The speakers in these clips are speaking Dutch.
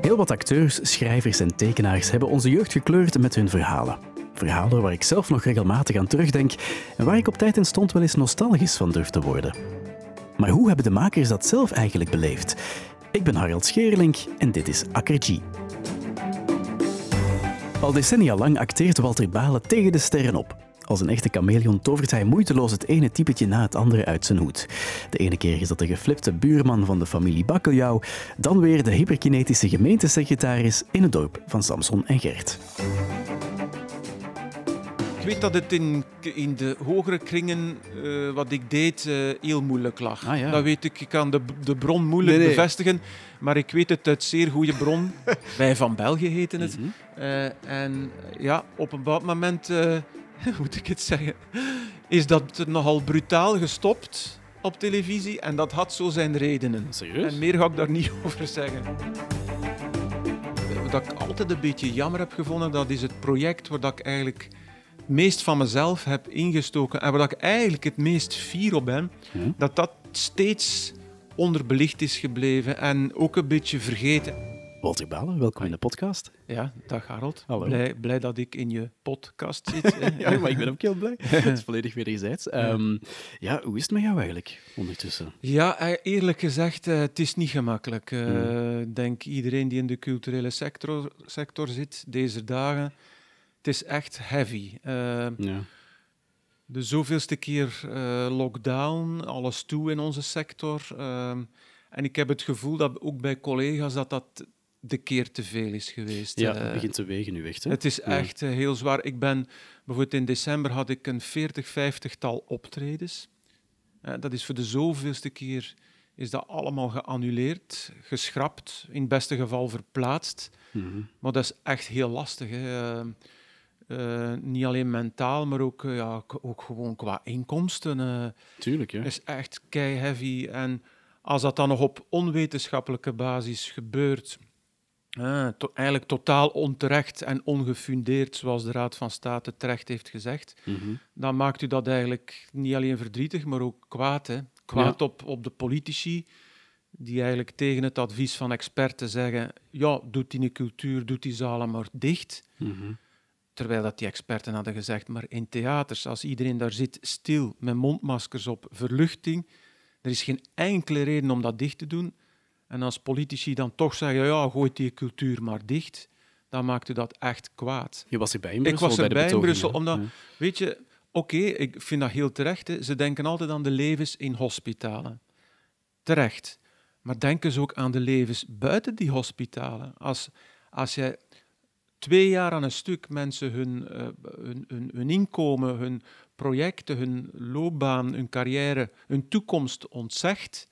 Heel wat acteurs, schrijvers en tekenaars hebben onze jeugd gekleurd met hun verhalen. Verhalen waar ik zelf nog regelmatig aan terugdenk en waar ik op tijd en stond wel eens nostalgisch van durf te worden. Maar hoe hebben de makers dat zelf eigenlijk beleefd? Ik ben Harald Scheerlink en dit is Akkergie. Al decennia lang acteert Walter Balen tegen de sterren op. Als een echte chameleon tovert hij moeiteloos het ene typetje na het andere uit zijn hoed. De ene keer is dat de geflipte buurman van de familie Bakkeljauw, dan weer de hyperkinetische gemeentesecretaris in het dorp van Samson en Gert. Ik weet dat het in, in de hogere kringen uh, wat ik deed uh, heel moeilijk lag. Ah, ja. Dat weet ik. Ik kan de, de bron moeilijk Nee, nee. bevestigen, maar ik weet het uit zeer goede bron. Wij van België heten het. Mhm. Eh, en ja, op een bepaald moment, eh, moet ik het zeggen, is dat nogal brutaal gestopt op televisie en dat had zo zijn redenen. Serieus? En meer ga ik daar niet over zeggen. Wat ik altijd een beetje jammer heb gevonden, dat is het project waar dat ik eigenlijk het meest van mezelf heb ingestoken en waar dat ik eigenlijk het meest fier op ben, dat dat steeds onderbelicht is gebleven en ook een beetje vergeten. Walter Balen, welkom in de podcast. Ja, dag Harold. Hallo. Blij, blij dat ik in je podcast zit. Ja, maar ik ben ook heel blij. Het is volledig wederzijds. Ehm ja, hoe is het met jou eigenlijk ondertussen? Ja, eh, eerlijk gezegd, eh, het is niet gemakkelijk. Eh, Hmm. Ik denk iedereen die in de culturele sector, sector zit deze dagen, het is echt heavy. Eh, Ja. de zoveelste keer lockdown, alles toe in onze sector. Ehm, en ik heb het gevoel dat ook bij collega's dat dat de keer te veel is geweest. Ja, Eh, het begint te wegen nu echt. Hè? Het is Ja. echt eh, heel zwaar. Ik ben, bijvoorbeeld in december had ik een 40, 50-tal optredens. Eh, dat is voor de zoveelste keer is dat allemaal geannuleerd, geschrapt, in het beste geval verplaatst. Mhm. Maar dat is echt heel lastig. Hè. Niet alleen mentaal, maar ook, ja, ook gewoon qua inkomsten. Tuurlijk, ja. is echt kei heavy. En als dat dan nog op onwetenschappelijke basis gebeurt, to- eigenlijk totaal onterecht en ongefundeerd, zoals de Raad van State terecht heeft gezegd, Mhm. dan maakt u dat eigenlijk niet alleen verdrietig, maar ook kwaad. Hè? Kwaad Ja. op, op de politici, die eigenlijk tegen het advies van experten zeggen, ja, doet die cultuur, doet die zalen maar dicht. Mhm. Terwijl dat die experten hadden gezegd, maar in theaters, als iedereen daar zit stil, met mondmaskers op, verluchting, er is geen enkele reden om dat dicht te doen. En als politici dan toch zeggen, ja, gooit die cultuur maar dicht, dan maakt u dat echt kwaad. Je was erbij in Ik Brussel was bij de erbij in Brussel, omdat, weet je, oké, ik vind dat heel terecht. Hè. Ze denken altijd aan de levens in hospitalen. Terecht. Maar denken ze ook aan de levens buiten die hospitalen. Als, als jij twee jaar aan een stuk mensen hun, eh, hun, hun, hun inkomen, hun projecten, hun loopbaan, hun carrière, hun toekomst ontzegt,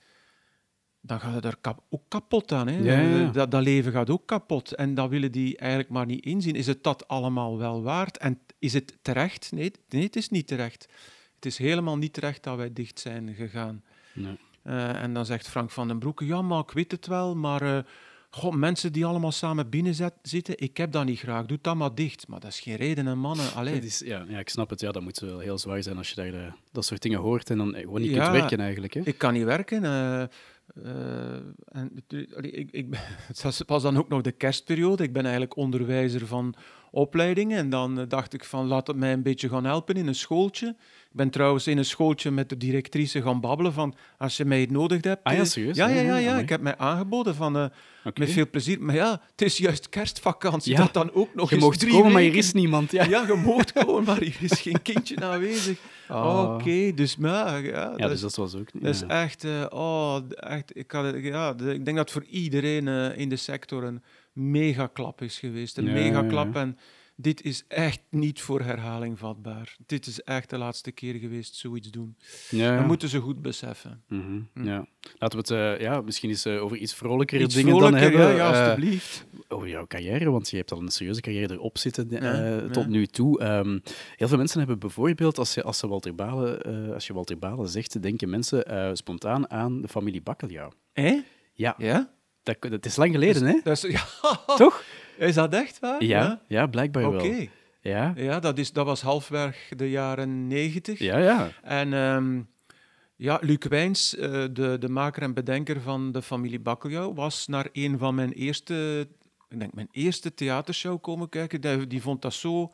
dan gaat het er kap- ook kapot aan. Hè? Ja, ja, ja. Dat, dat leven gaat ook kapot. En dat willen die eigenlijk maar niet inzien. Is het dat allemaal wel waard? En is het terecht? Nee, nee het is niet terecht. Het is helemaal niet terecht dat wij dicht zijn gegaan. Nee. Eh, en dan zegt Frank van den Broeke, ja, maar ik weet het wel, maar eh, goh, mensen die allemaal samen binnen zet- zitten, ik heb dat niet graag, doe dat maar dicht. Maar dat is geen reden, hè, mannen. Allee. Is, ja, ja, ik snap het. Ja, dat moet wel heel zwaar zijn als je daar eh, dat soort dingen hoort en dan gewoon niet Ja. kunt werken eigenlijk. Hè? Ik kan niet werken. Eh, en, ik, ik, het was dan ook nog de kerstperiode. Ik ben eigenlijk onderwijzer van opleidingen. En dan eh, dacht ik van, laat het mij een beetje gaan helpen in een schooltje. Ik ben trouwens in een schooltje met de directrice gaan babbelen van, als je mij het nodig hebt... Ah ja, eh, serieus? Ja, ja, ja. ja. Amai. Ik heb mij aangeboden van, eh, met veel plezier. Maar ja, het is juist kerstvakantie. Ja. Dat dan ook nog Je eens mocht komen, maar er weken. is niemand. Ja, Ja, je mocht komen, maar hier is geen kindje aanwezig. Ah. Oké, dus maar... Ja, ja dat dus dat was ook niet. dat is echt, oh, echt, ik, had, ja, ik denk dat voor iedereen in de sector een megaklap is geweest. Een Ja, megaklap. En dit is echt niet voor herhaling vatbaar. Dit is echt de laatste keer geweest, zoiets doen. Ja, Dat moeten ze goed beseffen. Mhm, Hm. ja. Laten we het eh, ja, misschien eens eh, over iets vrolijkere Iets dingen vrolijker, dan hebben. ja, ja, Eh, alstublieft. over jouw carrière, want je hebt al een serieuze carrière erop zitten eh, Ja, tot nu toe. Ehm, heel veel mensen hebben bijvoorbeeld, als je, als ze Walter Balen, eh, als je Walter Balen zegt, denken mensen eh, spontaan aan de familie Bakkeljauw. Hé? Ja, Ja? Dat, dat is lang geleden, hè? Dat is, ja. Toch? Is dat echt waar? Ja, ja blijkbaar Oké. wel. Ja, Ja, dat, is, dat was halfweg de jaren negentig. ja, ja. En ehm, Ja, Luc Wijns, eh, de, de maker en bedenker van de familie Bakkeljauw, was naar een van mijn eerste, ik denk mijn eerste theatershow komen kijken. Die, die vond dat zo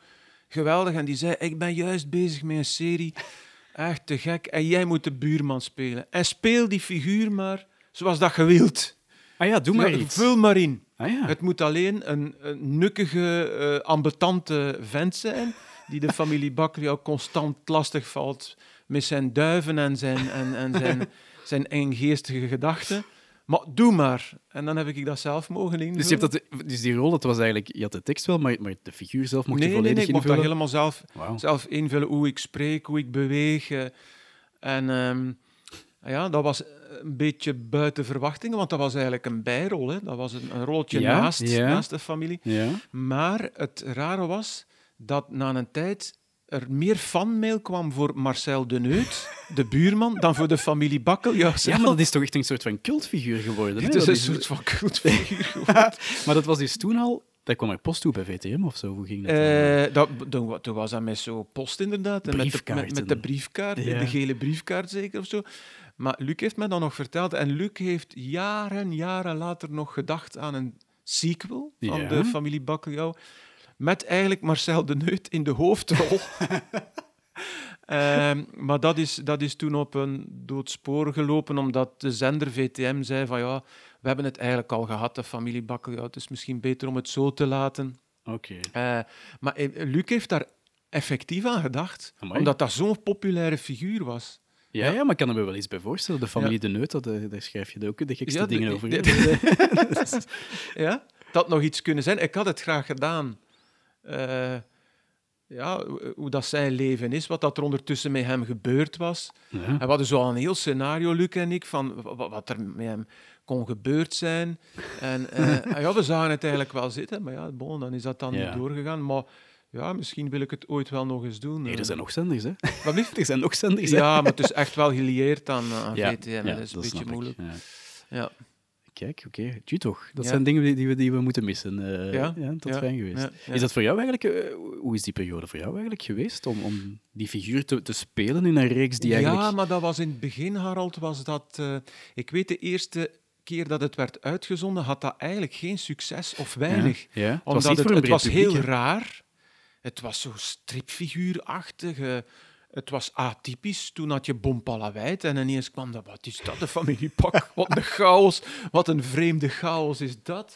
geweldig en die zei, ik ben juist bezig met een serie, echt te gek, en jij moet de buurman spelen. En speel die figuur maar zoals dat je wilt. Ah ja, doe maar Ja, iets. Vul maar in. Ah ja. Het moet alleen een, een nukkige, eh ambetante vent zijn die de familie Bakkeljauw constant lastig valt met zijn duiven en zijn, en, en zijn, zijn enggeestige gedachten. Maar doe maar. En dan heb ik dat zelf mogen invullen. Dus, je hebt dat, dus die rol, dat was eigenlijk... Je had de tekst wel, maar, maar de figuur zelf mocht nee, je nee, volledig nee, ik mocht dat invullen? helemaal zelf, zelf invullen, hoe ik spreek, hoe ik beweeg. eh. en ehm, ja, dat was een beetje buiten verwachtingen, want dat was eigenlijk een bijrol. Hè. Dat was een, een rolletje Ja, naast, ja. naast de familie. Ja. Maar het rare was dat na een tijd er meer fanmail kwam voor Marcel de Neut, de buurman, dan voor de familie Bakkeljauw ja, zelf. maar dat is toch echt een soort van cultfiguur geworden? hè? Het is een soort van cultfiguur geworden. maar dat was dus toen al... Dat kwam er post toe bij VTM of zo? Hoe ging dat? Eh, dat, toen, wa- toen was dat met zo'n post inderdaad. En met, de, met, met de briefkaart, Ja. de gele briefkaart zeker of zo. Maar Luc heeft mij dat nog verteld. En Luc heeft jaren, jaren later nog gedacht aan een sequel van Ja. de familie Bakkeljauw. Met eigenlijk Marcel de Neut in de hoofdrol. Ehm, maar dat is, dat is toen op een dood spoor gelopen, omdat de zender VTM zei van ja, we hebben het eigenlijk al gehad, de familie Bakkeljauw. Het is misschien beter om het zo te laten. Oké. Eh, maar eh, Luc heeft daar effectief aan gedacht, Amai. omdat dat zo'n populaire figuur was. Ja, ja, maar ik kan er me wel iets bij voorstellen. De familie De Neut, dat, eh, daar schrijf je ook de gekste Ja, dingen over. de-? Ja, dat nog iets kunnen zijn. Ik had het graag gedaan. Eh, ja, hoe- dat zijn leven is, wat dat er ondertussen met hem gebeurd was. Ja. En we hadden zo al een heel scenario, Luc en ik, van wa- wa- wat er met hem kon gebeurd zijn. En eh, en ja, we zagen het eigenlijk wel zitten, maar ja, bon, dan is dat dan Ja. niet doorgegaan. Maar ja, misschien wil ik het ooit wel nog eens doen. Nee, eh. er zijn nog zenders, hè? Wat blieft? Er zijn nog zenders, hè? Ja, maar het is echt wel gelieerd aan, aan Ja, VTM. ja, dat is een dat beetje moeilijk. Ja. Ja. Kijk, oké. Tju toch. Dat zijn dingen die, we, die we moeten missen. eh, Ja, ja, fijn geweest. Is dat voor jou eigenlijk... eh, hoe is die periode voor jou eigenlijk geweest? Om, om die figuur te, te spelen in een reeks die eigenlijk... Ja, maar dat was in het begin, Harald, was dat... eh, ik weet, de eerste keer dat het werd uitgezonden, had dat eigenlijk geen succes of weinig. Ja, ja. Het was Omdat niet het, het was heel raar. Het was zo stripfiguurachtig. eh, Het was atypisch. Toen had je Bompalawijt en ineens kwam dat... Wat is dat, de familie Pak? Wat een chaos. Wat een vreemde chaos is dat.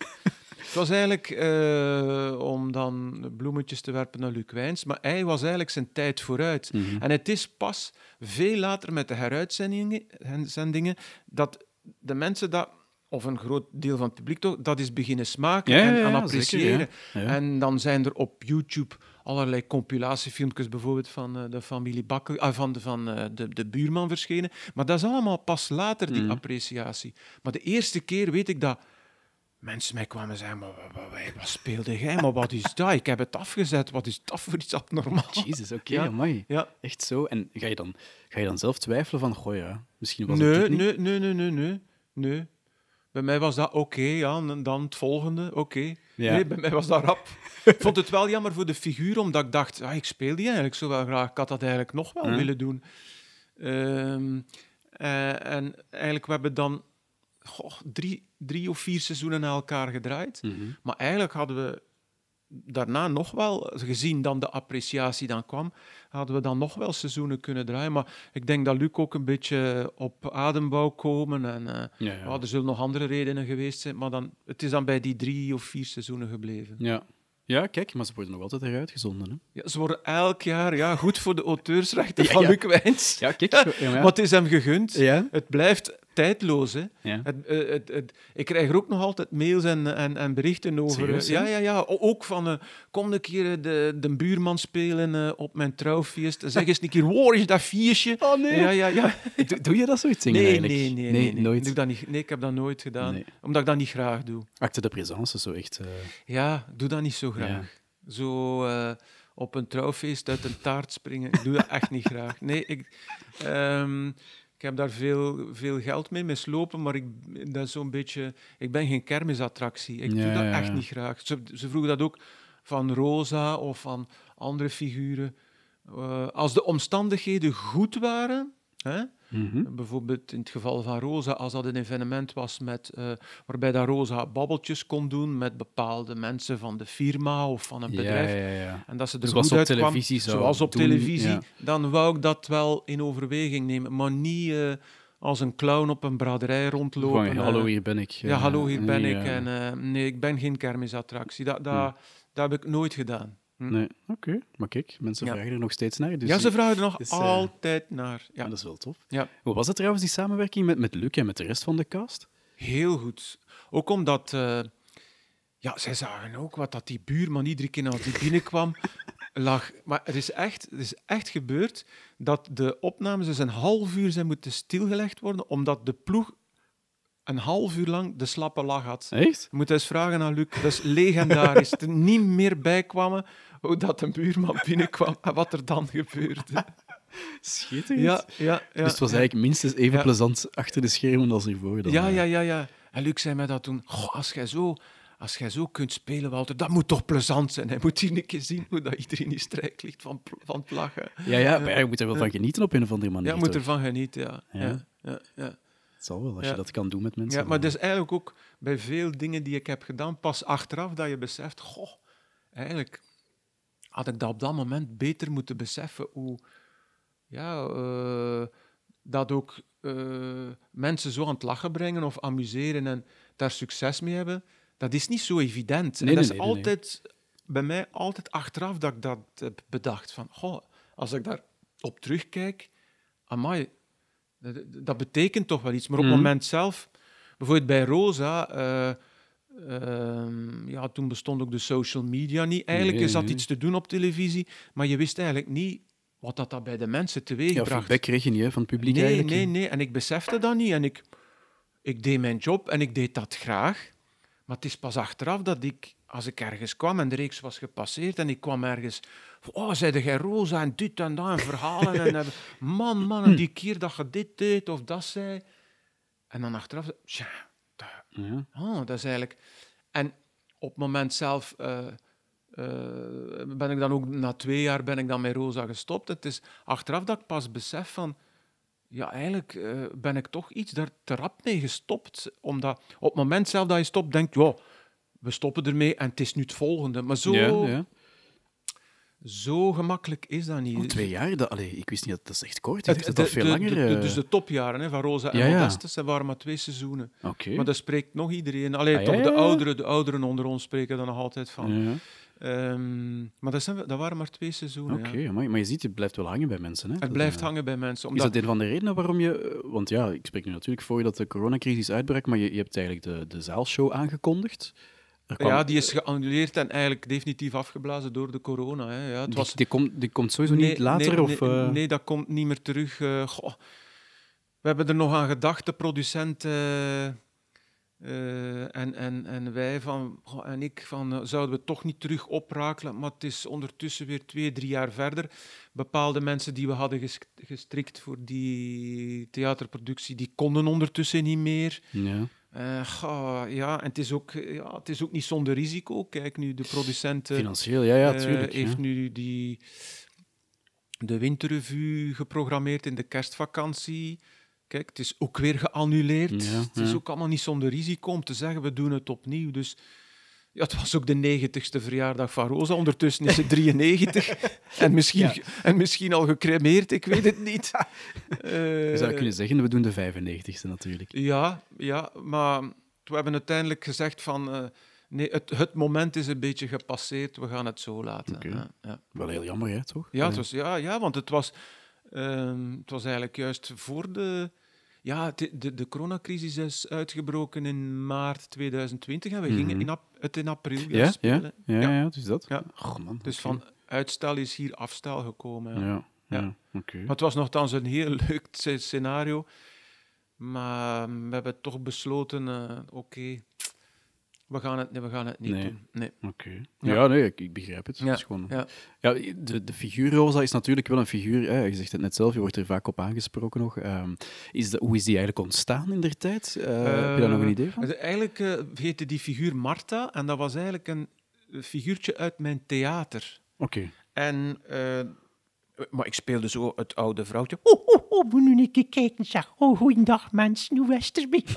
Het was eigenlijk eh, om dan bloemetjes te werpen naar Luc Wijns, maar hij was eigenlijk zijn tijd vooruit. Mhm. En het is pas veel later met de heruitzendingen zendingen, dat de mensen dat, of een groot deel van het publiek toch, dat is beginnen smaken Ja, en ja, appreciëren. En dan zijn er op YouTube allerlei compilatiefilmpjes, bijvoorbeeld van eh, de familie Bakker, ah, van, de, van eh, de, de buurman verschenen. Maar dat is allemaal pas later, die Mhm. appreciatie. Maar de eerste keer weet ik dat mensen mij kwamen zeggen, maar wat, wat, speelde jij? Maar wat is dat? Ik heb het afgezet. Wat is dat voor iets abnormaal? Jezus, oké, Ja. Ja. Echt zo. En ga je, dan, ga je dan zelf twijfelen van, goh ja, misschien was het Nee, dit niet? nee, nee, nee, nee, nee, nee. Bij mij was dat oké, ja, en dan het volgende, oké. Ja. Nee, bij mij was dat rap. Ik vond het wel jammer voor de figuur, omdat ik dacht, ah, ik speel die eigenlijk zo wel graag. Ik had dat eigenlijk nog wel Ja. willen doen. Ehm, eh, en eigenlijk, we hebben dan goh, drie, drie of vier seizoenen na elkaar gedraaid. Mhm. Maar eigenlijk hadden we daarna nog wel, gezien dan de appreciatie dan kwam, hadden we dan nog wel seizoenen kunnen draaien. Maar ik denk dat Luc ook een beetje op adem wou komen. En, eh, Ja, ja. ja, er zullen nog andere redenen geweest zijn, maar dan, het is dan bij die drie of vier seizoenen gebleven. ja. Ja, kijk, maar ze worden nog altijd eruit gezonden. Hè? Ja, ze worden elk jaar ja, goed voor de auteursrechten van. Luc Wijns. Ja, kijk. Ja, Maar het is hem gegund. Het blijft tijdloos. Hè. Ja. Het, eh, het, het, ik krijg er ook nog altijd mails en, en, en berichten over. Serieus, eh, ja, ja? ja, Ook van, eh, kom een keer de, de buurman spelen op mijn trouwfeest. Zeg eens een keer, waar is dat viertje? Oh nee. Ja, ja, ja. Doe, doe je dat soort dingen Nee, eigenlijk? nee, nee, nee, nee. nooit. Ik doe dat niet, nee, ik heb dat nooit gedaan. Omdat ik dat niet graag doe. Acte de présence, zo echt... Ja, doe dat niet zo graag. Zo op een trouwfeest uit een taart springen, ik doe dat echt niet graag. Nee, ik, ehm, ik heb daar veel, veel geld mee mislopen, maar ik, dat is zo'n beetje, ik ben geen kermisattractie. Ik doe dat ja, echt niet graag. Ze, ze vroegen dat ook van Rosa of van andere figuren. Eh, als de omstandigheden goed waren, hè, Mhm. Bijvoorbeeld in het geval van Rosa, als dat een evenement was met, eh, waarbij dat Rosa babbeltjes kon doen met bepaalde mensen van de firma of van een bedrijf. ja, ja. En dat ze er Zoals goed televisie zou zoals op doen, televisie, dan wou ik dat wel in overweging nemen. Maar niet eh, als een clown op een braderij rondlopen. Van, eh, hallo, hier ben ik. ja, hallo, hier ben nee, ik. En, nee, ik ben geen kermisattractie. Dat, dat, dat heb ik nooit gedaan. Hm. Nee, oké. Maar kijk, mensen Ja. vragen er nog steeds naar. Dus ja, ze vragen er nog is, eh, altijd naar. Ja, dat is wel tof. Ja. Hoe was het trouwens, die samenwerking met, met Luc en met de rest van de cast? heel goed. Ook omdat... eh, ja, zij zagen ook wat dat die buurman iedere keer als die binnenkwam lag. Maar het is echt, het is echt gebeurd dat de opnames dus een half uur zijn moeten stilgelegd worden, omdat de ploeg een half uur lang de slappe lach had. Echt? Je moet eens vragen aan Luc. Dat is legendarisch. er niet meer bij kwamen hoe dat een buurman binnenkwam en wat er dan gebeurde. Schitterend. Ja, ja, ja. dus het was eigenlijk minstens even Ja. plezant achter de schermen als hiervoor. Dan, Ja, ja, ja, ja. En Luc zei mij dat toen. Goh, als jij zo... Als jij zo kunt spelen, Walter, dat moet toch plezant zijn. Hij moet hier een keer zien hoe dat iedereen in strijk ligt van, van het lachen. Ja, ja, maar je moet er wel van genieten op een of andere manier. Ja, je moet toch? ervan genieten, ja. Ja. ja. ja, ja. Het zal wel, als Ja. je dat kan doen met mensen. Ja, maar het is eigenlijk ook bij veel dingen die ik heb gedaan, pas achteraf dat je beseft, goh, eigenlijk had ik dat op dat moment beter moeten beseffen hoe, ja, eh, dat ook eh, mensen zo aan het lachen brengen of amuseren en daar succes mee hebben, dat is niet zo evident. Nee, en dat nee, is nee, altijd, bij mij altijd achteraf dat ik dat heb bedacht, van, goh, als ik daar op terugkijk, amai, dat, dat betekent toch wel iets. Maar op het Mhm. moment zelf, bijvoorbeeld bij Rosa, eh, ehm, ja, toen bestond ook de social media niet. Eigenlijk Nee, is dat nee. iets te doen op televisie, maar je wist eigenlijk niet wat dat, dat bij de mensen teweeg ja, bracht. feedback kreeg je niet hè, van het publiek Nee, eigenlijk. nee, nee. En ik besefte dat niet. En ik, ik deed mijn job en ik deed dat graag. Maar het is pas achteraf dat ik, als ik ergens kwam en de reeks was gepasseerd en ik kwam ergens... Oh, zeide jij Rosa en dit en dat en verhalen. en, en- man, man, en die keer dat je dit deed of dat zei. En dan achteraf... Tja, Ja. Oh, dat is eigenlijk... En op het moment zelf eh, eh, ben ik dan ook... Na twee jaar ben ik dan met Rosa gestopt. Het is achteraf dat ik pas besef van... Ja, eigenlijk eh, ben ik toch iets daar te rap mee gestopt. Omdat op het moment zelf dat je stopt, denk je... Ja, we stoppen ermee en het is nu het volgende. Maar zo, Ja, ja. Zo gemakkelijk is dat niet. Oh, twee jaar? Dat, allee, ik wist niet dat dat is echt kort. Ik Het- dat de- dat veel de- langer... de- de- eh, dus de topjaren hè, van Rosa en Ja, ja. Modestus, dat waren maar twee seizoenen. Maar dat spreekt nog iedereen. Alleen Ah, toch ja, de ouderen, de ouderen onder ons spreken er nog altijd van. Ehm, maar dat, zijn, dat waren maar twee seizoenen. Oké, ja. amai. maar je ziet, het blijft wel hangen bij mensen. Hè? Het Dat, blijft eh, hangen bij mensen. Is Omdat, dat een van de redenen waarom je... eh, Want ja, ik spreek nu natuurlijk voor dat de coronacrisis uitbrak, maar je, je hebt eigenlijk de, de zaalshow aangekondigd. Kwam- ja, die is geannuleerd en eigenlijk definitief afgeblazen door de corona. Hè. Ja, het die, was, die, komt, die komt sowieso niet Nee, later? nee, of, nee, eh, nee, dat komt niet meer terug. eh, goh. We hebben er nog aan gedacht, de producent eh, en, en, en wij van, goh, en ik, van, zouden we toch niet terug oprakelen? Maar het is ondertussen weer twee, drie jaar verder. Bepaalde mensen die we hadden ges- gestrikt voor die theaterproductie, die konden ondertussen niet meer. Ja. Eh, goh, ja, en het is, ook, ja, het is ook niet zonder risico. Kijk nu, de producent... eh, Financieel, ja, ja, eh, tuurlijk. heeft ja. nu die, de winterrevue geprogrammeerd in de kerstvakantie. Kijk, het is ook weer geannuleerd. Ja, het is ook allemaal niet zonder risico om te zeggen, we doen het opnieuw. Dus ja, het was ook de 90ste verjaardag van Rosa. Ondertussen is ze 93 en, misschien, Ja. en misschien al gecremeerd, ik weet het niet. Je zou kunnen zeggen, we doen de 95ste natuurlijk. ja, ja, maar we hebben uiteindelijk gezegd van... eh, nee, het, het moment is een beetje gepasseerd, we gaan het zo laten. Oké. Ja, ja. Wel heel jammer, hè, toch? Ja, het was, ja, ja want het was, ehm, het was eigenlijk juist voor de... Ja, de, de, de coronacrisis is uitgebroken in maart 2020 en we gingen Mhm. in ap- het in april Ja, spelen. ja, Ja. ja, dus dat. Ja. Oh, man, Dus van uitstel is hier afstel gekomen. ja. Ja, oké. Maar het was nogthans een heel leuk sce- scenario. Maar we hebben toch besloten, eh, oké, we, gaan het, nee, we gaan het niet Nee. doen. Nee. Oké. Ja. Ja, nee, ik, ik begrijp het. Ja, Het is gewoon... ja. Ja, de, de figuur Rosa is natuurlijk wel een figuur, hè, je zegt het net zelf, je wordt er vaak op aangesproken nog. Ehm, is de, hoe is die eigenlijk ontstaan in der tijd? Eh, heb je daar nog een idee van? Dus eigenlijk eh, heette die figuur Marta en dat was eigenlijk een figuurtje uit mijn theater. Oké. En eh, Maar ik speelde zo het oude vrouwtje. Oh, oh, oh, moet nu een keer kijken, zeg. Oh, goeiedag mensen, nu Westerby.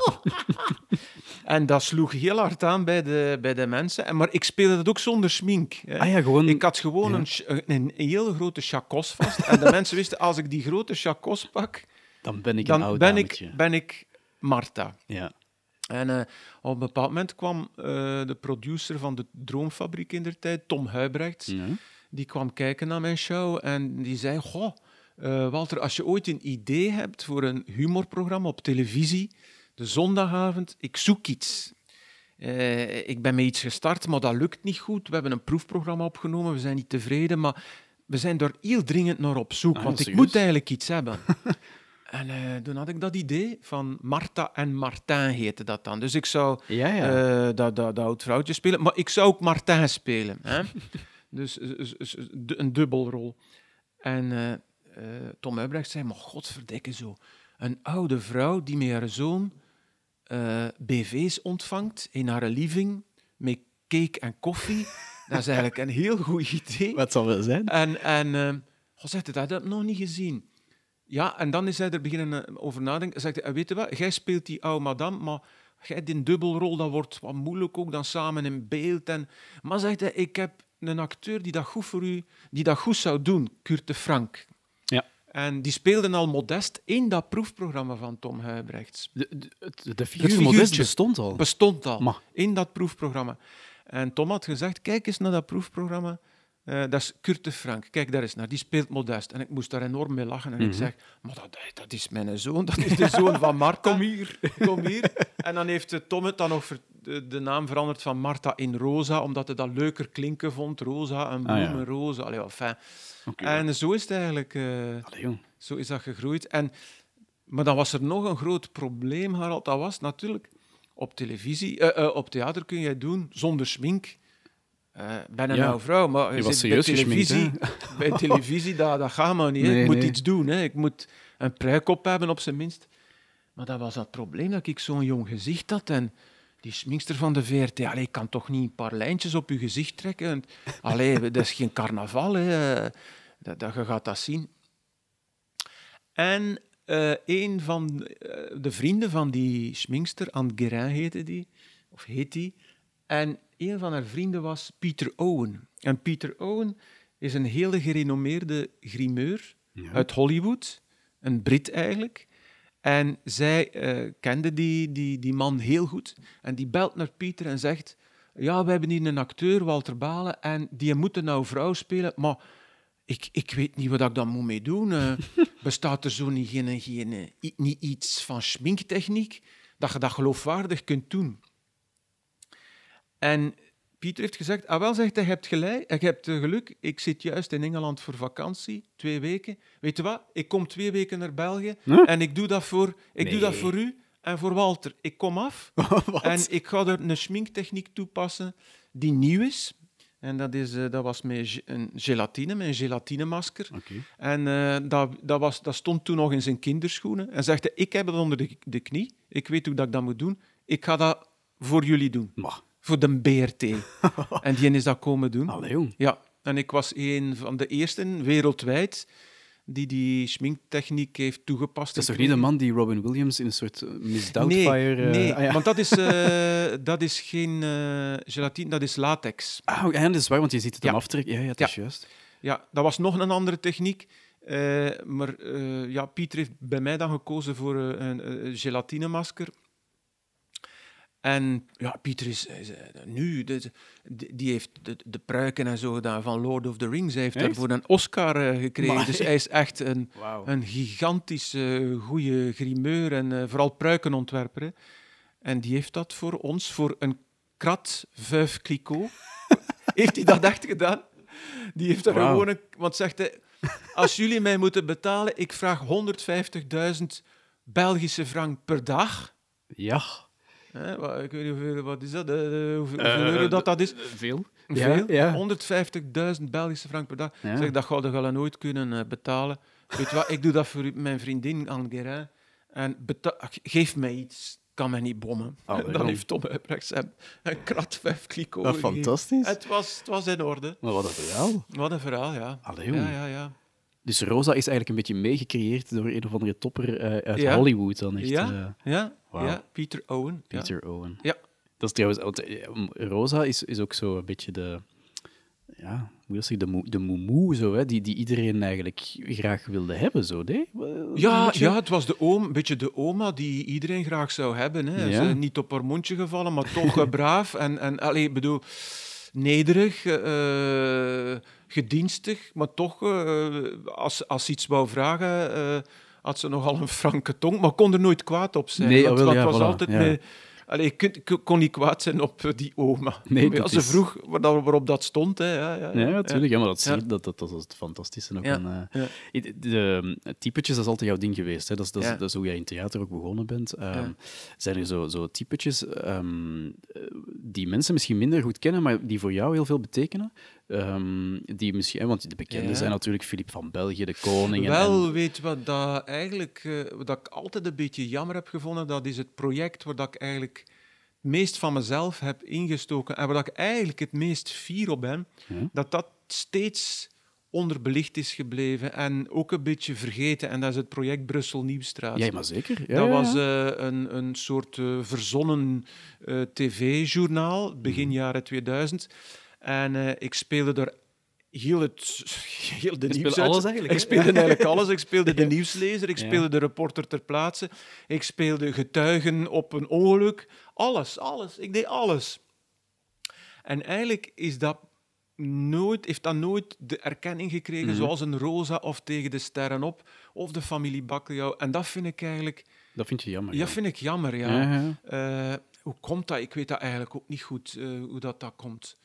en dat sloeg heel hard aan bij de, bij de mensen. En, maar ik speelde dat ook zonder smink. Hè. Ah ja, gewoon... Ik had gewoon Ja. een, een, een hele grote chacos vast. en de mensen wisten, als ik die grote chacos pak, Dan ben ik een oud ben dametje. ik, ben ik Marta. Ja. En eh, op een bepaald moment kwam eh, de producer van de Droomfabriek in der tijd, Tom Huibrechts, Ja. Die kwam kijken naar mijn show en die zei: Goh, eh, Walter, als je ooit een idee hebt voor een humorprogramma op televisie, de zondagavond, ik zoek iets. Eh, ik ben met iets gestart, maar dat lukt niet goed. We hebben een proefprogramma opgenomen, we zijn niet tevreden, maar we zijn er heel dringend naar op zoek, Ah, want ik moet eigenlijk iets hebben. en eh, toen had ik dat idee van Marta en Martin heette dat dan. Dus ik zou Ja, ja. dat, dat, dat oud vrouwtje spelen. Maar ik zou ook Martin spelen. Hè? dus eh, eh, eh, een dubbelrol. En Tom Huibrecht zei, maar godverdikke zo. Een oude vrouw die met haar zoon BV's ontvangt in haar living met cake en koffie. dat is eigenlijk een heel goed idee. Wat zal wel zijn? En, en God zegt het, dat heb ik nog niet gezien. Ja, en dan is hij er beginnen over nadenken. Zegt hij, weet je wat, jij speelt die oude madame, maar jij die dubbelrol, dat wordt wat moeilijk ook dan samen in beeld. En... Maar zegt hij, ik heb een acteur die dat goed voor u, die dat goed zou doen, Kurt de Frank. Ja. En die speelde al modest in dat proefprogramma van Tom Huibrechts. De, de, het- de figuur figuurtje. Modest bestond al. Bestond al Ma. in dat proefprogramma. En Tom had gezegd, kijk eens naar dat proefprogramma. Eh, dat is Kurt de Frank. Kijk daar eens naar. Die speelt modest. En ik moest daar enorm mee lachen. En ik Mhm. zeg, maar dat, dat is mijn zoon. Dat is de zoon van Marta. Kom hier. Kom hier. En dan heeft eh, Tom het dan nog de, de naam veranderd van Marta in Rosa, omdat hij dat leuker klinken vond. Rosa, een Ah, ja. rosa. Allee, enfin. Oké. En zo is het eigenlijk... eh, Allee, jong. zo is dat gegroeid. En, maar dan was er nog een groot probleem, Harald. Dat was natuurlijk op televisie, op theater kun je doen zonder schmink. Eh ben een Ja. oude vrouw, maar je was zit bij televisie, bij televisie dat, dat gaat maar niet. Nee, ik moet nee. iets doen. Hè. Ik moet een pruik op hebben, op zijn minst. Maar dat was dat probleem, dat ik zo'n jong gezicht had. En die schminkster van de VRT, allee, ik kan toch niet een paar lijntjes op je gezicht trekken? En, allee, dat is geen carnaval, hè. Dat, dat, je gaat dat zien. En eh, een van eh, de vrienden van die schminkster, Anne Guérin heette die, of heet die, en een van haar vrienden was Pieter Owen. En Pieter Owen is een hele gerenommeerde grimeur Ja. uit Hollywood, een Brit eigenlijk. En zij eh, kende die, die, die man heel goed. En die belt naar Pieter en zegt: Ja, we hebben hier een acteur, Walter Balen, en die moet een oude vrouw spelen, maar ik, ik weet niet wat ik dan moet mee doen. Eh, bestaat er zo niet, geen, geen, eh, niet iets van schminktechniek dat je dat geloofwaardig kunt doen? En Pieter heeft gezegd, ah wel, zegt hij, je hebt gelijk, je hebt eh, geluk, ik zit juist in Engeland voor vakantie, twee weken. Weet je wat, ik kom twee weken naar België Huh? en ik doe dat voor, ik doe dat voor u en voor Walter. Ik kom af en ik ga er een schminktechniek toepassen die nieuw is. En dat, is, eh, dat was met een gelatine, met een gelatinemasker. Oké. En eh, dat, dat, was, dat stond toen nog in zijn kinderschoenen. En zegt hij, ik heb het onder de, de knie. Ik weet hoe dat ik dat moet doen. Ik ga dat voor jullie doen. Maar, Voor de BRT. en die is dat komen doen. allee, jong. Ja, en ik was een van de eersten wereldwijd die die schminktechniek heeft toegepast. Dat is toch niet de man die Robin Williams in een soort eh, Miss Nee, Doubtfire... eh, nee ah, ja. want dat is, eh, dat is geen gelatine, dat is latex. Ah, ja, dat is waar, want je ziet het Ja. hem aftrekken. Ja, Ja. is juist. Ja, dat was nog een andere techniek. maar ja, Pieter heeft bij mij dan gekozen voor een, gelatinemasker. En ja, Pieter is, is, eh, nu, de- die heeft de, de pruiken en zo gedaan van Lord of the Rings. Hij heeft Echt? daarvoor een Oscar eh, gekregen. Maar- Dus hij is echt een, een gigantische goede grimeur en eh, vooral pruikenontwerper. hè. En die heeft dat voor ons, voor een krat vijf kliko, heeft hij dat echt gedaan. Die heeft er gewoon een... Want zegt hij, als jullie mij moeten betalen, ik vraag 150.000 Belgische frank per dag. Ja. Hè, wat, ik weet niet hoeveel, wat is dat? eh, eh, hoeveel, hoeveel euro dat dat is? Veel. Veel. Ja, ja. 150.000 Belgische frank per dag. Ja. Zeg, dat ga je nooit kunnen eh, betalen. Weet wat, ik doe dat voor mijn vriendin Anne Guérin. En beta- geef mij iets, kan mij niet bommen. Allee, dan heeft Tom Huibrechts hem een krat vijf kliko Dat fantastisch. Het was, het was in orde. Maar wat een verhaal. Wat een verhaal, ja. Allee, ja, ja, ja. Dus Rosa is eigenlijk een beetje meegecreëerd door een of andere topper eh, uit Ja. Hollywood dan echt. Ja, eh, ja, ja, Peter Owen. ja. Peter Owen. Ja. Dat is trouwens... want, eh, Rosa is, is ook zo een beetje de... Ja, hoe de, de moemoe, zo, hè, die, die iedereen eigenlijk graag wilde hebben, zo? Een Ja, ja, het was de oom, een beetje de oma die iedereen graag zou hebben. Hè. Ja. Ze niet op haar mondje gevallen, maar toch braaf. En, en allee, bedoel, nederig, gedienstig, maar toch, eh, als, als ze iets wou vragen, eh, had ze nogal een franke tong, maar kon er nooit kwaad op zijn. Nee, want wel, het ja, was voilà, altijd ja. Allee, je kon niet kwaad zijn op eh, die oma. Nee, Maar dat ze is- vroeg waar dat- waarop dat stond. Hè. Ja, ja, Ja, natuurlijk. Ja, maar dat, zie dat, dat, dat is het fantastische ook aan... de, de, de typetjes, dat is altijd jouw ding geweest. Hè? Dat, is, dat, is, dat hoe jij in theater ook begonnen bent. Ehm. Zijn er zo, zo typetjes ehm, eh, die mensen misschien minder goed kennen, maar die voor jou heel veel betekenen? Ehm, die misschien, hè, want de bekende Ja. zijn natuurlijk Filip van België, de koning. en- Wel, en- weet wat dat eigenlijk, eh, wat ik altijd een beetje jammer heb gevonden, dat is het project waar dat ik eigenlijk het meest van mezelf heb ingestoken en waar dat ik eigenlijk het meest fier op ben, Ja. dat dat steeds onderbelicht is gebleven en ook een beetje vergeten. En dat is het project Brussel Nieuwstraat. ja, maar zeker. Ja, dat was eh, een, een soort eh, verzonnen eh, tv-journaal, begin Mhm. jaren 2000. En eh, ik speelde er heel, het, heel de nieuws alles eigenlijk, Ik speelde eigenlijk alles. Ik speelde de nieuwslezer, ik Ja. speelde de reporter ter plaatse, ik speelde getuigen op een ongeluk. Alles, alles. Ik deed alles. En eigenlijk is dat nooit, heeft dat nooit de erkenning gekregen Mhm. zoals een Rosa of Tegen de Sterren op of de familie Bakkeljauw. En dat vind ik eigenlijk... Dat vind je jammer. Ja, vind ik jammer, ja. Ja, ja. Eh, hoe komt dat? Ik weet dat eigenlijk ook niet goed, eh, hoe dat, dat komt.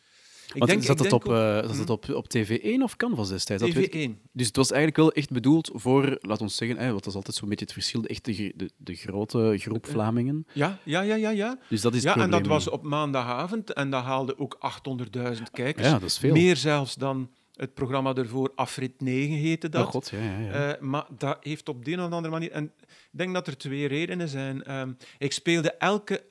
Ik Want zat ik het, op, ook- eh, zat Hm? het op, op TV1 of Canvas destijds? Dat weet ik- TV1. Dus het was eigenlijk wel echt bedoeld voor, laat ons zeggen, hè, wat is altijd zo'n beetje het verschil, de, echte, gr- de, de grote groep Vlamingen. Ja, ja, ja, ja. ja. Dus dat is Ja, en dat was op maandagavond en dat haalde ook 800.000 kijkers. Ja, dat is veel. Meer zelfs dan het programma ervoor, Afrit 9 heette dat. Oh god, ja, ja, ja. Eh, maar dat heeft op de een of andere manier... En ik denk dat er twee redenen zijn. Ehm, ik speelde elke,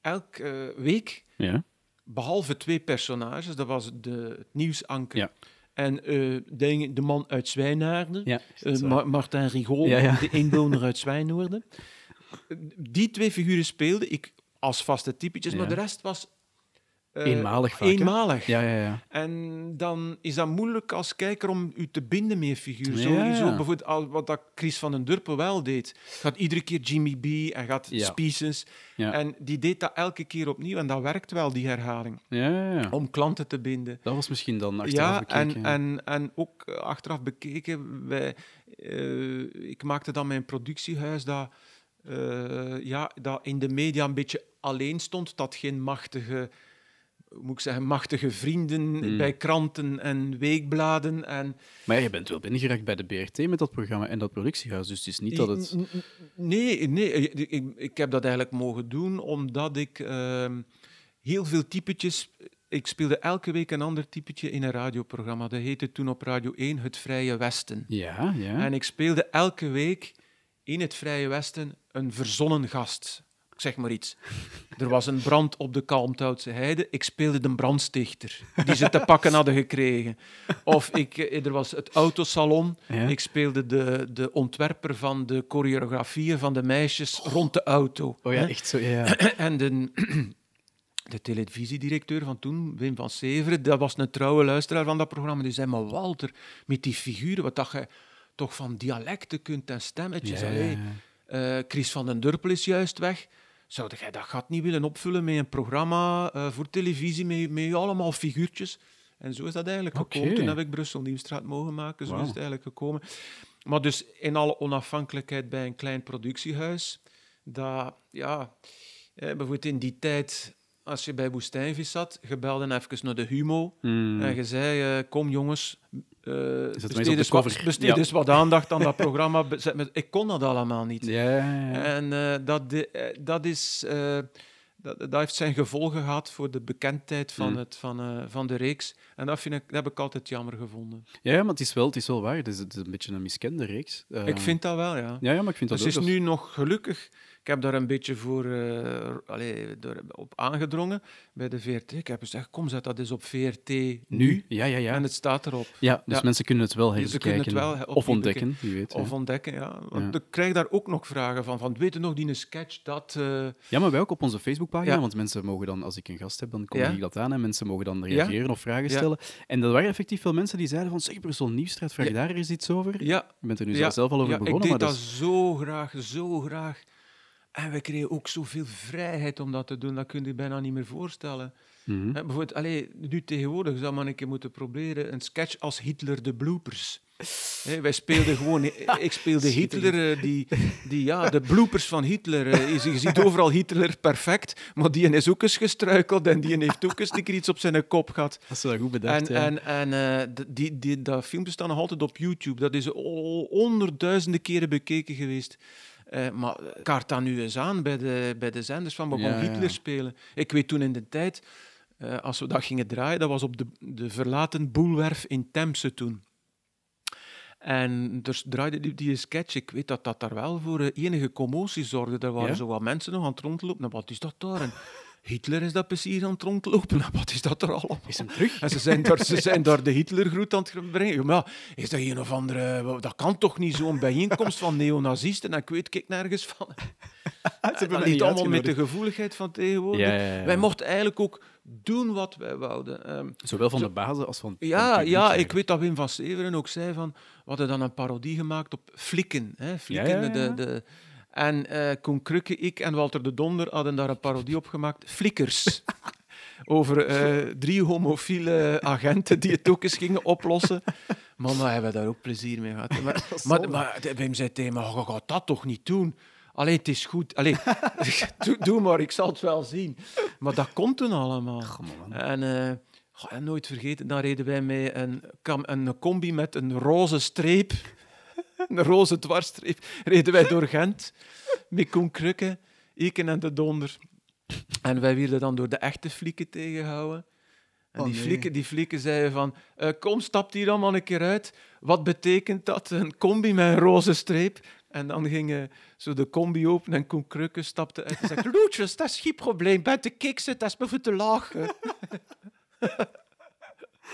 elke eh, week, ja. Behalve twee personages, dat was de, het nieuwsanker Ja. en eh, de, de man uit Zwijnaarden, Ja, eh. Ma- Martin Rigol, Ja, ja. de inwoner uit Zwijnoorden. Die twee figuren speelde ik als vaste typetjes, Ja. maar de rest was... eh, Eenmalig vaak? Eenmalig. ja, ja, ja. En dan is dat moeilijk als kijker om u te binden met een figuur. Zo, Ja, ja. zo bijvoorbeeld wat dat Chris van den Durpen wel deed. Gaat iedere keer Jimmy B en gaat Ja. Species. En die deed dat elke keer opnieuw. En dat werkt wel, die herhaling. ja, ja, ja. Om klanten te binden. Dat was misschien dan achteraf Ja, bekeken. en, en, en ook eh, achteraf bekeken, wij, eh, ik maakte dan mijn productiehuis dat, ja, dat in de media een beetje alleen stond, dat geen machtige, moet ik zeggen, machtige vrienden Hmm. bij kranten en weekbladen. En, Maar je bent wel binnengeraakt bij de BRT met dat programma en dat productiehuis, dus het is niet dat het... Nee, nee ik, ik, ik heb dat eigenlijk mogen doen omdat ik ehm, heel veel typetjes. Ik speelde elke week een ander typetje in een radioprogramma. Dat heette toen op Radio 1 Het Vrije Westen. Ja, ja. En ik speelde elke week in het Vrije Westen een verzonnen gast. Ik zeg maar iets. Er was een brand op de Kalmthoutse Heide. Ik speelde de brandstichter, die ze te pakken hadden gekregen. Of ik, eh, er was het autosalon. Ja. Ik speelde de, de ontwerper van de choreografieën van de meisjes rond de auto. Oh ja, Hè? echt zo, ja. En de, de televisiedirecteur van toen, Wim van Severen, dat was een trouwe luisteraar van dat programma. Die zei, maar Walter, met die figuren, wat dat je toch van dialecten kunt en stemmetjes. Ja, allee. Eh, Chris van den Durpel is juist weg. Zou jij dat gat niet willen opvullen met een programma eh, voor televisie, met, met allemaal figuurtjes? En zo is dat eigenlijk gekomen. Toen heb ik Brussel Nieuwstraat mogen maken. Zo is het eigenlijk gekomen. Maar dus in alle onafhankelijkheid bij een klein productiehuis. Dat, ja, eh, bijvoorbeeld in die tijd, als je bij Woestijnvis zat, je belde even naar de Humo Hmm. en je zei, eh, kom jongens, eh besteed, wat, besteed eens wat aandacht aan dat programma. Ik kon dat allemaal niet. Ja. En eh, dat, de- eh, dat, is, dat, dat heeft zijn gevolgen gehad voor de bekendheid van, Mm. het, van, van de reeks. En dat, vind ik, dat heb ik altijd jammer gevonden. Ja, maar het is wel, het is wel waar. Het is, het is een beetje een miskende reeks. Ik vind dat wel, ja. Ja, ja, maar ik vind dat Dus het is nu nog gelukkig ik heb daar een beetje voor uh, allee, door, op aangedrongen bij de VRT. Ik heb gezegd, kom, zet dat eens op VRT nu. Ja, ja, ja. En het staat erop. Ja, dus mensen kunnen het wel herkijken. of ontdekken, wie weet. Of ontdekken, ja. Want ik krijg daar ook nog vragen van. van weet je nog, die een sketch, dat... Uh... Ja, maar wij ook op onze Facebookpagina, want mensen mogen dan, als ik een gast heb, dan kom ik dat aan en mensen mogen dan reageren of vragen stellen. En er waren effectief veel mensen die zeiden van, zeg, persoon Nieuwstraat, vraag daar eens iets over. Ja. Je bent er nu zelf al over begonnen. ik deed maar dat zo graag, zo graag. En we kregen ook zoveel vrijheid om dat te doen, dat kun je je bijna niet meer voorstellen. Mm bijvoorbeeld, allez, nu tegenwoordig zou man een keer moeten proberen een sketch als Hitler de bloopers. wij speelden gewoon, ik speelde Hitler, eh, die, die, ja, de bloopers van Hitler. Eh, je ziet overal Hitler perfect, maar die is ook eens gestruikeld en die heeft ook eens iets op zijn kop gehad. Dat is wel goed bedacht. En, en, en uh, die, die, dat filmpje staat nog altijd op YouTube. Dat is honderdduizenden keren bekeken geweest. Uh, maar kaart dan nu eens aan bij de, bij de zenders van we gaan Hitler spelen. Ik weet toen in de tijd, uh, als we dat gingen draaien, dat was op de, de verlaten boelwerf in Temse toen. En dus draaide die, die sketch. Ik weet dat dat daar wel voor uh, enige commotie zorgde. Er waren zo wat mensen nog aan het rondlopen. Nou, wat is dat daar? En Hitler is dat precies aan het rondlopen. Wat is dat er al? Is hem terug? En ze zijn daar, ze zijn daar de Hitlergroet aan het brengen. Maar is dat een of andere... Dat kan toch niet zo'n bijeenkomst van neonazisten? En ik weet ik nergens van. Ze hebben niet allemaal met de gevoeligheid van tegenwoordig. Ja, ja, ja. Wij mochten eigenlijk ook doen wat wij wouden. Um, Zowel van de basis als van... Ja, ja ik weet dat Wim van Severen ook zei van... We hadden dan een parodie gemaakt op Flikken. Hè? Flikken, de... de en uh, Koen Krukke, ik en Walter de Donder hadden daar een parodie op gemaakt. Flikkers. Over uh, drie homofiele agenten die het ook eens gingen oplossen. Mama, hebben daar ook plezier mee gehad. Maar, maar, maar Wim zei tegen me, gaat dat toch niet doen? Alleen het is goed. Allee, doe, doe, maar, ik zal het wel zien. Maar dat komt toen allemaal. En, uh, nooit vergeten, dan reden wij met een, een combi met een roze streep, een roze dwarsstreep, reden wij door Gent met Koen Krukke, Iken en de Donder. En wij werden dan door de echte flieken tegengehouden. En oh, die, flieken, die flieken zeiden van, uh, kom, stap hier allemaal een keer uit. Wat betekent dat? Een combi met een roze streep. En dan ging zo de combi open en Koen Krukke stapte uit en zei... Loetjes, dat is geen probleem. Bij de kiksen, dat is me voor te lachen.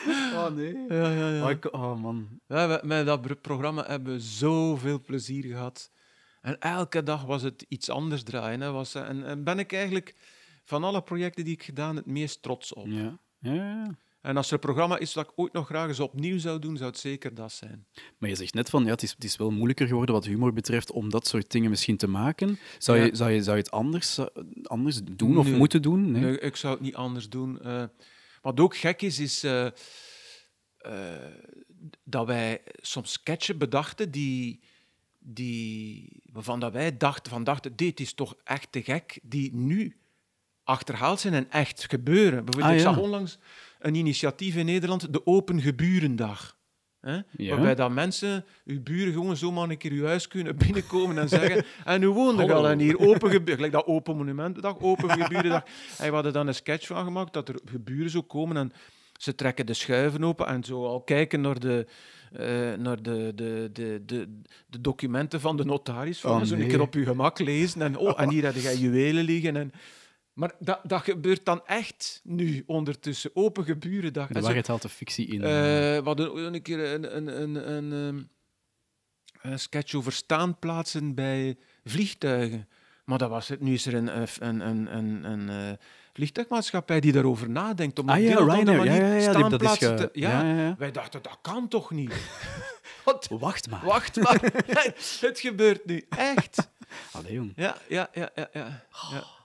Oh nee. Ja, ja, ja. Oh, oh man. Ja, met dat programma hebben we zoveel plezier gehad. En elke dag was het iets anders draaien. Hè. Was, en, en ben ik eigenlijk van alle projecten die ik gedaan het meest trots op. Ja. Ja, ja. En als er een programma is dat ik ooit nog graag eens opnieuw zou doen, zou het zeker dat zijn. Maar je zegt net van, ja, het is, het is wel moeilijker geworden wat humor betreft om dat soort dingen misschien te maken. Zou, je, zou, je, zou je het anders, eh, anders doen of moeten doen? Nee? nee? ik zou het niet anders doen. Uh, wat ook gek is, is uh, dat wij soms sketchen bedachten die, die, waarvan dat wij dachten, van dachten, dit is toch echt te gek, die nu achterhaald zijn en echt gebeuren. Bijvoorbeeld, ah, ik zag onlangs een initiatief in Nederland, de Open Geburendag. Waarbij dat mensen, uw buren, gewoon zomaar een keer uw huis kunnen binnenkomen en zeggen en hoe woonde je al en hier? Open geburen, dat Open Monumentendag, Open Geburendag. En we hadden dan een sketch van gemaakt dat er geburen zo komen en ze trekken de schuiven open en zo al kijken naar de, uh, naar de, de, de, de, de, documenten van de notaris. Van, oh, Zo een keer op je gemak lezen en, oh, en hier heb je juwelen liggen. En, maar dat, dat gebeurt dan echt nu ondertussen. Open geburendag. De waarheid haalt de fictie in. Uh, we hadden een keer een, een, een, een, ehm, een sketch over staanplaatsen bij vliegtuigen. Maar dat was het. Nu is er een, een, een, een, een uh, vliegtuigmaatschappij die daarover nadenkt om op ah, ja, manier ja, ja, ja, staanplaatsen te... Ja, ja, wij dachten, dat kan toch niet? Wat? Wacht maar. Wacht maar. het gebeurt nu. Echt. Allee, jong. Ja, ja, ja, ja. ja. ja.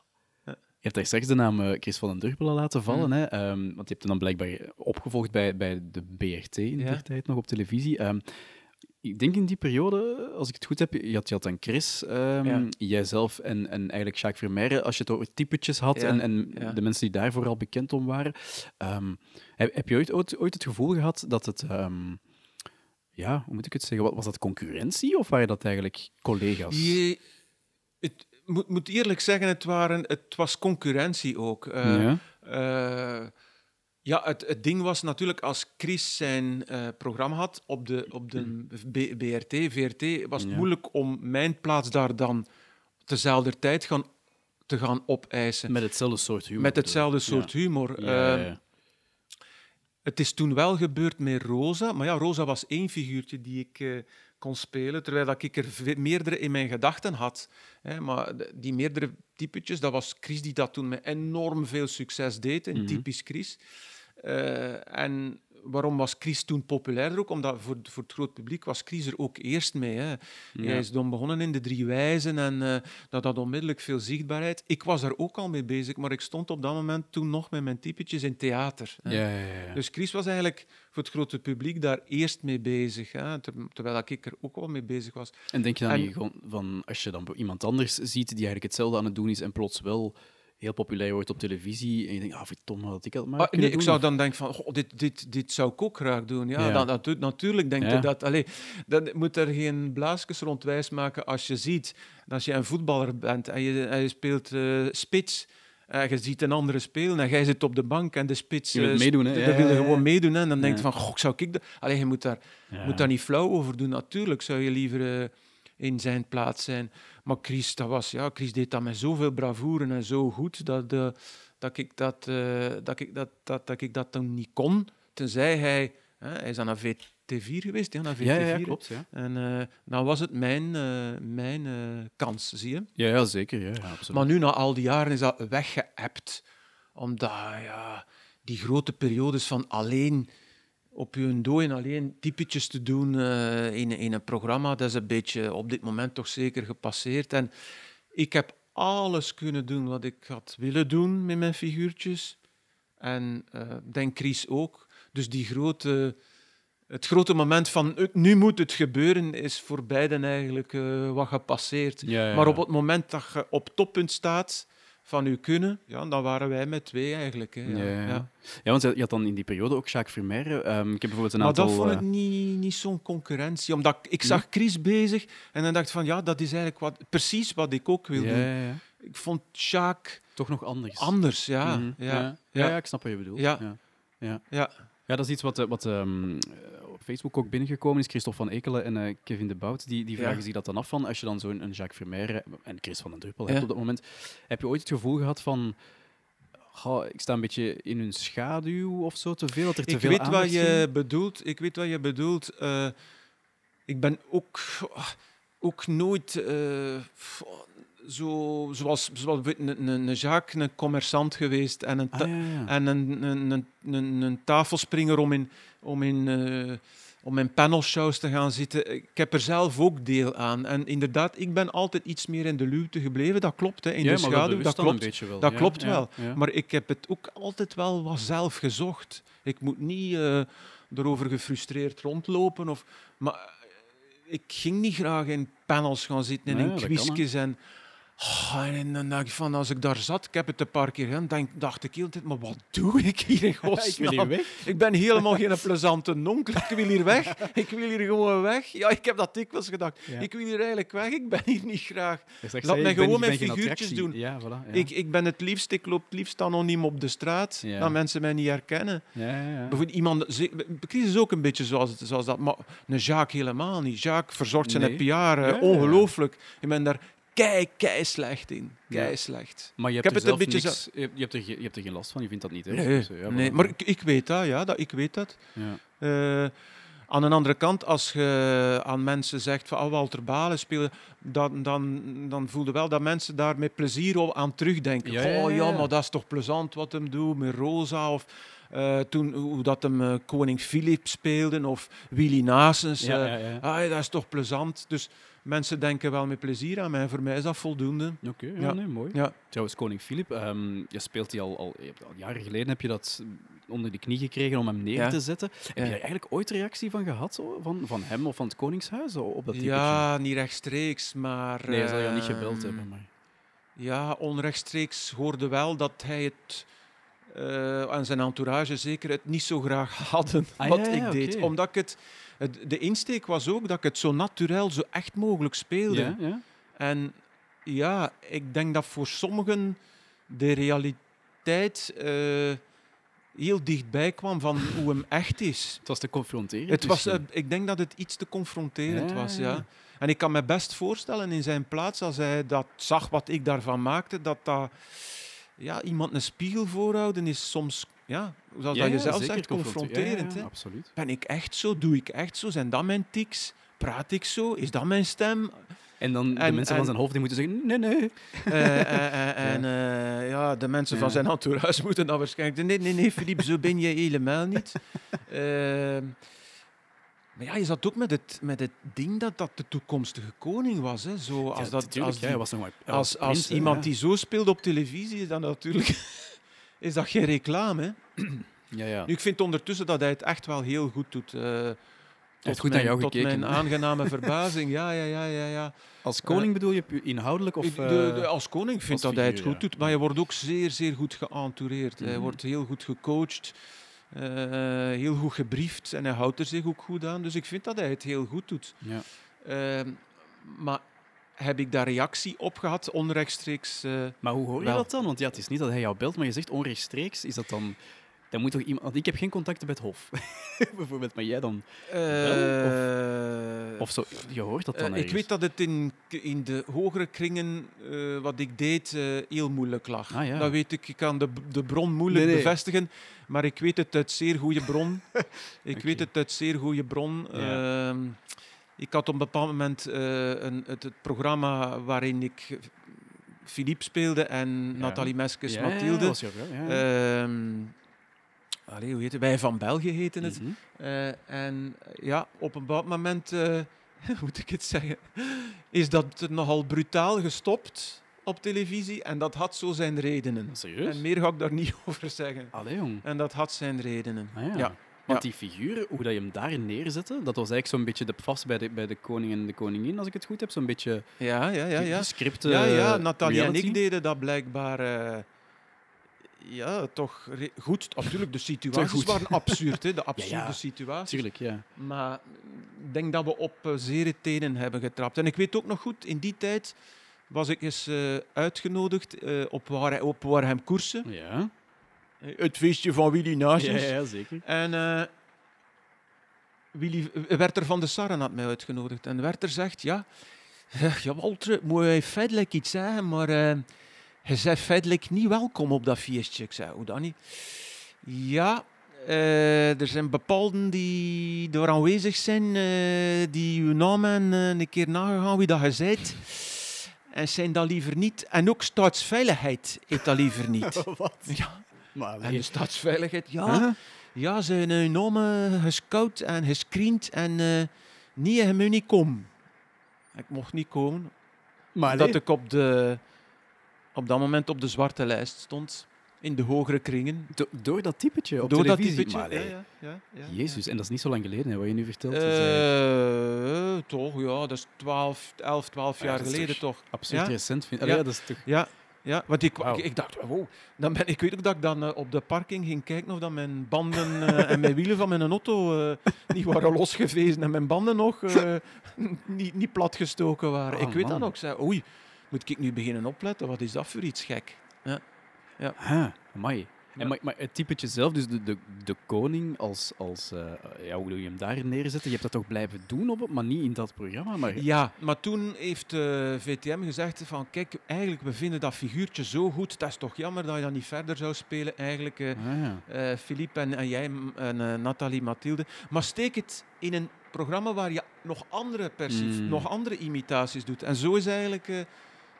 Je hebt daar straks de naam Chris van den Durpelen laten vallen, mm. hè? Um, want je hebt hem dan blijkbaar opgevolgd bij, bij de BRT in ja. die tijd nog op televisie. Um, ik denk in die periode, als ik het goed heb, je had, je had dan Chris, um, ja. jijzelf en, en eigenlijk Jacques Vermeijren, als je het over typetjes had ja. en, en de mensen die daarvoor al bekend om waren. heb, heb, je ooit, ooit, ooit, het gevoel gehad dat het ja, hoe moet ik het zeggen? Was dat concurrentie of waren dat eigenlijk collega's? Je, het, moet, moet eerlijk zeggen, het, waren, het was concurrentie ook. Uh, ja, uh, ja het, het ding was natuurlijk, als Chris zijn uh, programma had op de, op de BRT, VRT, was het ja. moeilijk om mijn plaats daar dan tezelfde tijd gaan, te gaan opeisen. Met hetzelfde soort humor. Met hetzelfde soort humor. Ja, ja, ja. Het is toen wel gebeurd met Rosa, maar ja, Rosa was één figuurtje die ik eh, kon spelen, terwijl dat ik er meerdere in mijn gedachten had. Maar die meerdere typetjes, dat was Chris die dat toen met enorm veel succes deed, in Mhm. typisch Chris. Eh, en waarom was Chris toen populairder ook? Omdat voor, voor het groot publiek was Chris er ook eerst mee. Hè. Hij is dan begonnen in de drie wijzen en eh, dat had onmiddellijk veel zichtbaarheid. Ik was daar ook al mee bezig, maar ik stond op dat moment toen nog met mijn typetjes in theater. hè. Ja, ja, ja. Dus Chris was eigenlijk voor het grote publiek daar eerst mee bezig, hè, ter- terwijl ik er ook al mee bezig was. En denk je dan En- niet gewoon van, als je dan iemand anders ziet die eigenlijk hetzelfde aan het doen is en plots wel heel populair wordt op televisie en je denkt, ah, verdomme, had ik dat maar Ah, nee, ik zou of- dan denken van, goh, dit, dit, dit zou ik ook graag doen. Ja, Ja. Dan, dat, natuurlijk denk je Ja. dat. Allee, dat moet er geen blaasjes rond wijs maken als je ziet dat als je een voetballer bent en je, en je speelt eh, spits. En je ziet een andere spelen en jij zit op de bank en de spits... Je eh, meedoen, hè? sp- Ja, dan wil je ja, ja. gewoon meedoen. En dan denk je van, goh, zou ik dat... Allee, je moet daar, moet daar niet flauw over doen. Natuurlijk zou je liever eh, in zijn plaats zijn. Maar Chris, dat was, ja, Chris deed dat met zoveel bravoure en zo goed dat, eh, dat, ik, dat, eh, dat, ik, dat, dat, dat ik dat toen niet kon. Tenzij hij... Hè, hij is aan een VT4 geweest, ja, naar VT4. ja, ja, klopt. Ja. En eh, dan was het mijn, mijn kans, zie je. Ja, ja, zeker. Ja, ja, absoluut. Maar nu, na al die jaren, is dat weggeëpt. Omdat ja, die grote periodes van alleen op je dooi en alleen typetjes te doen eh, in, in een programma, dat is een beetje op dit moment toch zeker gepasseerd. En ik heb alles kunnen doen wat ik had willen doen met mijn figuurtjes. En eh, denk Chris ook. Dus die grote, het grote moment van "Eh, nu moet het gebeuren, is voor beiden eigenlijk eh, wat gepasseerd. Ja, ja, Maar op het moment dat je op toppunt staat van je kunnen, ja, dan waren wij met twee eigenlijk. Hè, ja. Ja, ja, want je had dan in die periode ook Jacques Vermeer. ehm, ik heb bijvoorbeeld een Maar aantal... dat vond ik eh, niet, niet zo'n concurrentie. Omdat ik, ik zag Chris bezig en dan dacht ik van ja, dat is eigenlijk wat, precies wat ik ook wil doen. Ik vond Jacques Toch nog anders. anders, ja. Mhm, ja, ja. ja. Ja, ja, ik snap wat je bedoelt. Ja. Ja. Ja. dat is iets wat, eh, wat ehm, eh, op Facebook ook binnengekomen is. Christophe van Ekelen en eh, Kevin de Bout, die, die Ja. vragen zich dat dan af van, als je dan zo'n een Jacques Vermeer en Chris van den Druppel Ja. hebt op dat moment, heb je ooit het gevoel gehad van, "Goh, ik sta een beetje in hun schaduw of zo, te veel, dat er te Ik veel weet wat je ging? bedoelt. Ik weet wat je bedoelt. Ik ben ook, ook nooit zo, zoals, zoals een, een, een Jacques, een commerçant geweest en een, ta- Ah, ja, ja. en een, een, een, tafelspringer om in, om in, eh, om in panelshows te gaan zitten. Ik heb er zelf ook deel aan. En inderdaad, ik ben altijd iets meer in de luwte gebleven. Dat klopt, hè, in ja, de schaduw. Dat klopt. beetje wel. Dat klopt wel. Maar ik heb het ook altijd wel wat zelf gezocht. Ik moet niet eh, erover gefrustreerd rondlopen. Of, maar ik ging niet graag in panels gaan zitten en Nee, in quizjes. En, Oh, en dan dacht ik van, als ik daar zat, ik heb het een paar keer gedaan, denk, dacht ik heel tijd, maar wat doe ik hier in ik wil godsnaam? hier weg. Ik ben helemaal geen plezante nonkel. Ik wil hier weg. Ik wil hier gewoon weg. Ja, ik heb dat dikwijls gedacht. Ja. Ik wil hier eigenlijk weg. Ik ben hier niet graag. Zegt, Laat zei, mij ik ben- gewoon ik mijn ben figuurtjes doen. Ja, voilà. Ja. Ik, ik ben het liefst, ik loop het liefst anoniem op de straat, dat mensen mij niet herkennen. ja, ja, ja. Bijvoorbeeld iemand, Chris is ook een beetje zoals, het- zoals dat, maar een Jacques helemaal niet. Jacques verzorgt zijn Nee. PR, eh, ongelooflijk. Je bent daar kei, kei slecht in. Kei Ja. slecht. Maar je Ik hebt, heb er het een zelf beetje niks, je, hebt er, je hebt er geen last van, je vindt dat niet, hè? Nee, Dus, ja, nee voilà. maar ik, ik weet dat, ja, dat, ik weet dat. Ja. Eh, aan de andere kant, als je aan mensen zegt van oh, Walter Balen spelen, dan, dan, dan voel je wel dat mensen daar met plezier aan terugdenken. Ja, Oh ja, maar dat is toch plezant wat hem doet met Rosa of eh, toen hoe dat hem eh, koning Filip speelde of Willy Nasens. Ja, ja, ja. ah, dat is toch plezant. Dus mensen denken wel met plezier aan mij. Voor mij is dat voldoende. Oké, ja, Ja. nee, mooi. Ja. Trouwens, koning Filip, ehm, je speelt die al, al, jaren geleden, heb je dat onder de knie gekregen om hem neer Ja. te zetten. Heb je daar eigenlijk ooit reactie van gehad, zo? van, van hem of van het koningshuis, op dat? Ja, niet rechtstreeks, maar... Nee, hij zal je niet gebeld ehm, hebben, maar... Ja, onrechtstreeks hoorde wel dat hij het, eh en zijn entourage zeker, het niet zo graag hadden Ah, wat ja, ja, ik deed. Omdat ik het, het... De insteek was ook dat ik het zo natuurlijk, zo echt mogelijk speelde. Ja, ja. En ja, ik denk dat voor sommigen de realiteit eh, heel dichtbij kwam van hoe hem echt is. Het was te confronteren. Het was, eh, ik denk dat het iets te confronterend Ja, was, ja. En ik kan me best voorstellen in zijn plaats, als hij dat zag wat ik daarvan maakte, dat dat ja, iemand een spiegel voorhouden is soms, ja, zoals dat je zelf zegt, confronterend. Absoluut. Ben ik echt zo? Doe ik echt zo? Zijn dat mijn tics? Praat ik zo? Is dat mijn stem? En dan de En- mensen en- van zijn hoofd die moeten zeggen, nee, nee. Eh, eh, eh, en ja, de mensen van zijn entourage moeten dan waarschijnlijk... Nee, nee, nee, Filip, zo ben je helemaal niet. Maar ja, je zat ook met het, met het ding dat dat de toekomstige koning was. Hè. Zo, als Ja, dat, tuurlijk, als die- was nog maar als, als iemand die zo speelt op televisie, is dat natuurlijk is dat geen reclame. Ja, ja. Nu, ik vind ondertussen dat hij het echt wel heel goed doet. eh, tot goed naar mijn, jou tot gekeken, mijn aangename verbazing. Ja, ja, ja, ja. ja. Als koning bedoel je inhoudelijk? Of, de, eh, de- als koning vind dat hij het goed ja. doet, maar je wordt ook zeer, zeer goed geëntoureerd. Hij Mhm. wordt heel goed gecoacht, eh, heel goed gebriefd en hij houdt er zich ook goed aan. Dus ik vind dat hij het heel goed doet. ja. Ehm, maar heb ik daar reactie op gehad, onrechtstreeks? eh, Maar hoe hoor je Wel. dat dan? Want ja, het is niet dat hij jou belt, maar je zegt onrechtstreeks. Is dat dan... Dan moet toch iemand... Ik heb geen contacten met het Hof. Bijvoorbeeld, maar jij dan... eh, Of zo, je hoort dat dan Eh, ik weet dat het in, in de hogere kringen, wat ik deed, heel moeilijk lag. Ah, ja. Dat weet ik. Ik kan de, de bron moeilijk Nee, nee. bevestigen, maar ik weet het uit zeer goede bron. ik weet het uit zeer goede bron. Ja. Ik had op een bepaald moment eh, een, het, het programma waarin ik Philippe speelde en Nathalie Meskes Ja, Mathilde. was jou wel, ja. Ehm, allee, hoe heet het? Wij van België heten het. Mhm. Eh, en ja, op een bepaald moment, eh, moet ik het zeggen, is dat nogal brutaal gestopt op televisie. En dat had zo zijn redenen. Serieus? En meer ga ik daar niet over zeggen. Allee, jong. En dat had zijn redenen. Ah, ja. Ja. Want die figuur, hoe dat je hem daarin neerzette, dat was eigenlijk zo'n beetje de vast bij de, bij de koning en de koningin, als ik het goed heb. Zo'n beetje Ja, ja, ja. ja. scripten. Ja, ja, Nathalie en ik deden dat blijkbaar eh, ja, toch goed. Natuurlijk, de situaties waren absurd, hè, de absurde ja. situaties. Tuurlijk, ja. Maar ik denk dat we op eh, zere tenen hebben getrapt. En ik weet ook nog goed, in die tijd was ik eens eh, uitgenodigd eh, op, waar, op Warham Koersen. Ja, Het feestje van Willy Nations. ja, ja zeker. En eh, Willy, eh, Werter van de Sarren had mij uitgenodigd. En Werter zegt, ja, eh, ja Walter, moet je feitelijk iets zeggen, maar eh, je bent feitelijk niet welkom op dat feestje. Ik zei, hoe dan niet? Ja, er zijn bepaalden die er aanwezig zijn, die uw naam en eh, een keer nagegaan wie dat je bent. En zijn dat liever niet. En ook staatsveiligheid heet dat liever niet. Wat? Ja, Maar en de staatsveiligheid, ja. Huh? Ja, ze hebben hun namen gescout en gescreend en eh niet, je moet niet komen. Ik mocht niet komen, Maar nee. ik op, de, op dat moment op de zwarte lijst stond, in de hogere kringen. Do- door dat typetje op Door dat televisie. typetje. Maar Ja, ja, ja, Jezus, en dat is niet zo lang geleden, hè, wat je nu vertelt. ja. Dus, eh, Eh, toch, ja, dat is 12, 11, 12 Ja, jaar dat geleden toch- absurd ja. recent vind. Allee, ja, dat is toch... Ja, ja want ik, ik, ik dacht, wow. Dan ben, ik weet ook dat ik dan eh, op de parking ging kijken of dat mijn banden eh, en mijn wielen van mijn auto eh, niet waren losgevezen en mijn banden nog niet, niet platgestoken waren. Oh, ik weet man. dat. Ik zei, oei, moet ik nu beginnen opletten? Wat is dat voor iets gek? Ah, amai. En maar, maar het typetje zelf, dus de, de, de koning als... als eh, ja, hoe doe je hem daar neerzetten? Je hebt dat toch blijven doen, op het, maar niet in dat programma. Maar Ja, maar toen heeft eh, VTM gezegd van, kijk, eigenlijk, we vinden dat figuurtje zo goed. Dat is toch jammer dat je dat niet verder zou spelen, eigenlijk. Ah, eh Philippe en, en jij m- en Nathalie Mathilde. Maar steek het in een programma waar je nog andere persief, Mm. nog andere imitaties doet. En zo is eigenlijk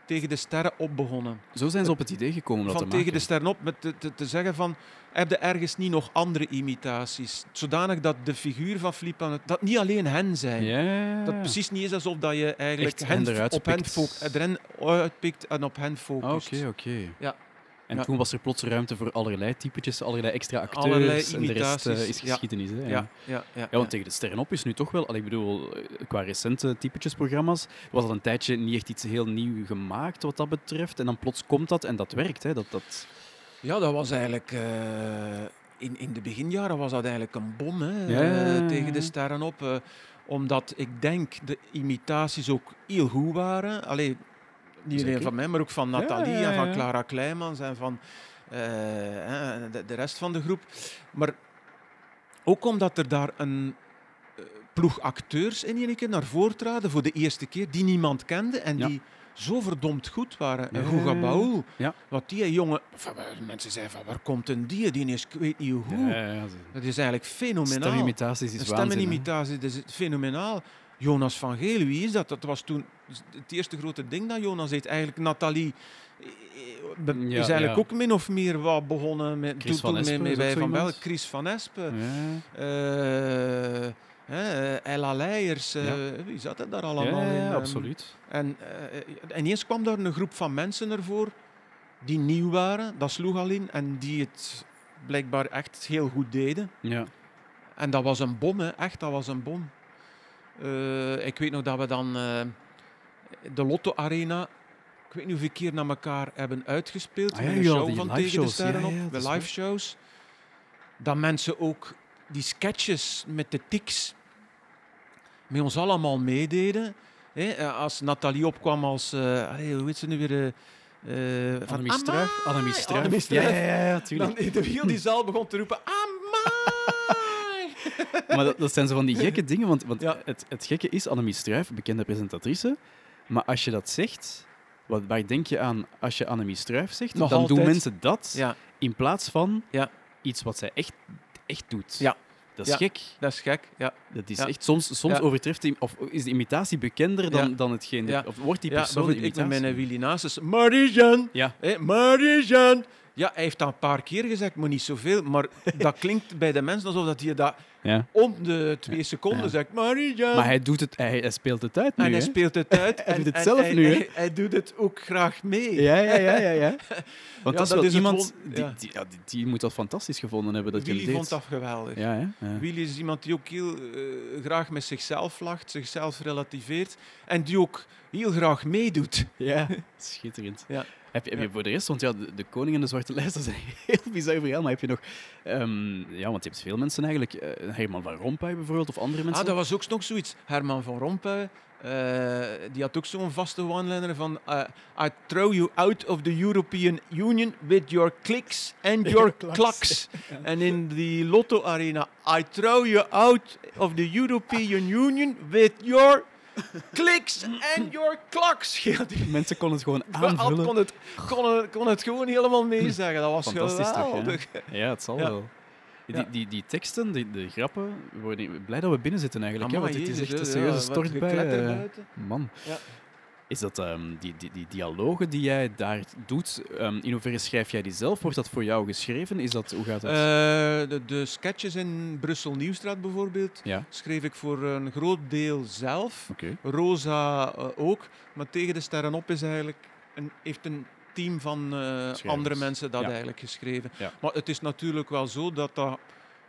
tegen de sterren op begonnen. Zo zijn ze op het idee gekomen om dat van te tegen maken. de sterren op met te, te, te zeggen van heb je ergens niet nog andere imitaties? Zodanig dat de figuur van Philippe dat niet alleen hen zijn. Dat het precies niet is alsof dat je eigenlijk hen hen, eruit op hen fo- uitpikt en op hen focust. Oké, oké. Ja. En Ja. toen was er plots ruimte voor allerlei typetjes, allerlei extra acteurs. Allerlei en de rest eh, is ja. geschiedenis. Hè? Ja, Ja. ja, ja, Ja, want tegen de sterren op is nu toch wel, allee, ik bedoel, eh, qua recente typetjesprogramma's, was dat een tijdje niet echt iets heel nieuw gemaakt wat dat betreft. En dan plots komt dat en dat werkt. Hè? Dat, dat... Ja, dat was eigenlijk. eh, in, in de beginjaren was dat eigenlijk een bom hè, tegen de sterren op. eh, omdat ik denk de imitaties ook heel goed waren. Allee, niet alleen van mij, maar ook van Nathalie ja, en van. Clara Kleimans en van eh, de, de rest van de groep. Maar ook omdat er daar een eh, ploeg acteurs in keer naar voren traden voor de eerste keer, die niemand kende en die zo verdomd goed waren. En. Baul, wat die jongen... van, mensen zeiden van, waar komt een die? Die is, ik weet niet hoe. Dat is eigenlijk fenomenaal. Stemimitaties is waanzin. dat is fenomenaal. Jonas van Geel, wie is dat? Dat was toen het eerste grote ding dat Jonas deed. Eigenlijk Nathalie eh, Ja, is eigenlijk ja. ook min of meer wat begonnen met, Chris toen- zo van. Belk, Chris van Espen, Ja. eh, hè, Ella Leijers, eh, wie zat er daar allemaal in? ja, ehm, absoluut. En eh, ineens kwam daar een groep van mensen ervoor die nieuw waren, dat sloeg al in, en die het blijkbaar echt heel goed deden. Ja. En dat was een bom, hè. echt, dat was een bom. Eh, ik weet nog dat we dan eh, de Lotto Arena, ik weet niet hoeveel keer naar elkaar hebben uitgespeeld. Ah ja, met een show van Tegen de shows. Sterren ja, op, de live shows. Dat mensen ook die sketches met de tics met ons allemaal meededen. Eh, Als Nathalie opkwam als, allee, hoe heet ze nu weer? eh, van Annemie Struif. Annemie Struif. Ja, ja, ja, ja, tuurlijk. Dan de heel die zaal begon te roepen, Amai! Maar dat, dat zijn zo van die gekke dingen. Want, want Ja. het, het gekke is, Annemie Struif, bekende presentatrice. Maar als je dat zegt, wat, waar denk je aan als je Annemie Struif zegt? Nog dan doen mensen dat Ja, in plaats van Ja. iets wat zij echt, echt doet. Ja. Dat is Ja. gek. dat is gek. Ja. Dat is Ja. echt, soms soms Ja. overtreft die, of is de imitatie bekender dan, Ja. dan hetgeen. Ja. Of wordt die Ja, persoon bijvoorbeeld ik met mijn Willy Nasus. Marijan! Ja. Marijan! Ja, hij heeft dat een paar keer gezegd, maar niet zoveel. Maar dat klinkt bij de mensen alsof dat hij dat ja. om de twee seconden Ja. zegt. Marijan! Maar hij, doet het, hij, hij speelt het uit nu. en hij hè? speelt het uit. Hij en, doet het en zelf nu? Hij, hij doet het ook graag mee. Ja, ja, ja, ja. ja. Want dat is wel iemand die, die, ja, die, die moet dat fantastisch gevonden hebben dat je Willy deed. vond dat geweldig. Ja. Willy is iemand die ook heel eh, graag met zichzelf lacht, zichzelf relativeert. En die ook heel graag meedoet. Ja, schitterend. Ja. Heb, je, heb je Ja. voor de rest, want ja, de, de koning en de zwarte lijst, dat is een heel bizar verhaal, maar heb je nog, ehm, ja, want je hebt veel mensen eigenlijk, eh, Herman van Rompuy bijvoorbeeld, of andere mensen? Ah, dat was ook nog zoiets. Herman van Rompuy, eh, die had ook zo'n vaste one-liner van eh, I throw you out of the European Union with your clicks and your Klaks. clacks. En in die Lotto Arena, I throw you out of the European Union with your clicks and your die Mensen konden het gewoon aanvullen. kon het, kon, het, kon het gewoon helemaal meezeggen. Dat was Fantastisch toch, ja? geweldig. Ja, het zal Ja. wel. Die, Ja. die, die teksten, die, de grappen, we worden blij dat we binnen zitten eigenlijk. hè, want dit is echt een serieuze stort bij. eh, buiten. man. Is dat ehm, die, die, die dialogen die jij daar doet, ehm, in hoeverre schrijf jij die zelf? Wordt dat voor jou geschreven? Is dat, hoe gaat dat? Eh, de, de sketches in Brussel Nieuwstraat bijvoorbeeld ja, schreef ik voor een groot deel zelf. Rosa eh, ook. Maar Tegen de Sterren op is eigenlijk een, heeft een team van eh, andere mensen dat Ja. eigenlijk geschreven. Ja. Maar het is natuurlijk wel zo dat, dat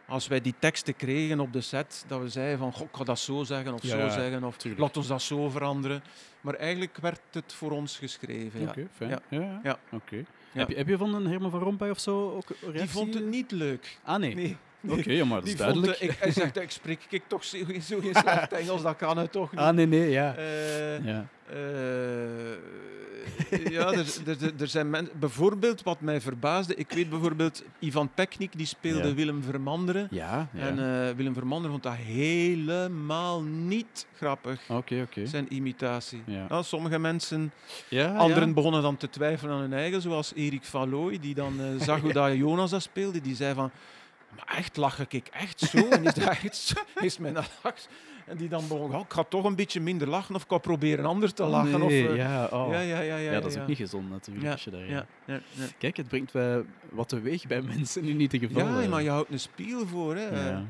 als wij die teksten kregen op de set, dat we zeiden van, goh, ik ga dat zo zeggen of Ja, zo zeggen, of tuurlijk. laat ons dat zo veranderen. Maar eigenlijk werd het voor ons geschreven. Ja. Oké, fijn. Ja. Ja. Heb, je, heb je van een Herman van Rompuy of zo ook een Die reactie? vond het niet leuk. Ah, nee. Nee. Oké, maar dat is vond, duidelijk. ik, hij zegt, ik spreek ik toch zo, zo geen slecht Engels, dat kan het toch niet. Ah, nee, nee, ja. Eh, ja. eh, ja, er, er, er- zijn mensen... Bijvoorbeeld, wat mij verbaasde, ik weet bijvoorbeeld, Ivan Peknik, die speelde Ja. Willem Vermanderen. Ja, ja. En eh, Willem Vermanderen vond dat helemaal niet grappig, Oké, oké. zijn imitatie. Nou, sommige mensen, Ja, anderen begonnen dan te twijfelen aan hun eigen, zoals Erik Valooy, die dan zag hoe dat Jonas dat speelde. Die zei van, maar echt, lach ik echt zo? En is dat echt zo? Is mijn lach... En die dan begon, "Oh, ik ga toch een beetje minder lachen of ik ga proberen anders te lachen. of, eh, ja, oh. ja, ja, ja, ja, Ja, dat is ook niet gezond natuurlijk. Als je daar, Ja, ja, ja. Kijk, het brengt wel wat teweeg bij mensen in ieder geval. ja, eh. maar je houdt een spiegel voor. Hè. Eh,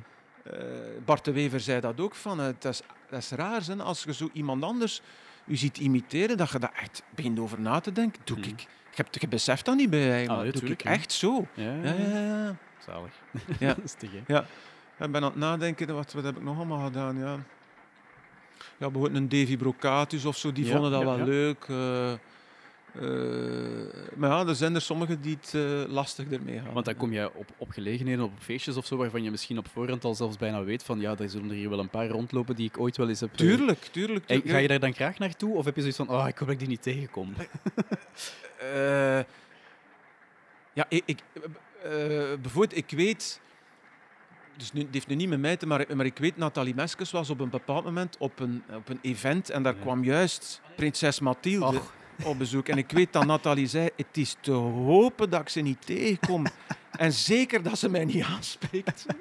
Bart de Wever zei dat ook van. eh, dat, is, dat is raar, hè, als je zo iemand anders u ziet imiteren, dat je daar echt begint over na te denken. Doe Mhm. ik. Je, hebt, je beseft dat niet bij je, Ah, doe ik echt zo. Ja, ja, ja. Zalig. Ja. dat is te gek. Ik ben aan het nadenken, wat, wat heb ik nog allemaal gedaan? Ja, ja bijvoorbeeld een Davy Brocatus of zo, die Ja, vonden dat ja, wel ja. leuk. eh, eh, maar ja, er zijn er sommigen die het eh, lastig ermee gaan. Want dan kom je op, op gelegenheden, op feestjes of zo, waarvan je misschien op voorhand al zelfs bijna weet van ja, er zullen er hier wel een paar rondlopen die ik ooit wel eens heb... Tuurlijk, tuurlijk. Ga je daar dan graag naartoe? Of heb je zoiets van, oh, ik hoop dat ik die niet tegenkom? Eh, ja, ik, ik, bijvoorbeeld, ik weet dus nu, het heeft nu niet met mij te maken, maar ik weet, Nathalie Meskes was op een bepaald moment op een, op een event en daar Ja. kwam juist prinses Mathilde Och. op bezoek. En ik weet dat Nathalie zei, het is te hopen dat ik ze niet tegenkom. en zeker dat ze mij niet aanspreekt.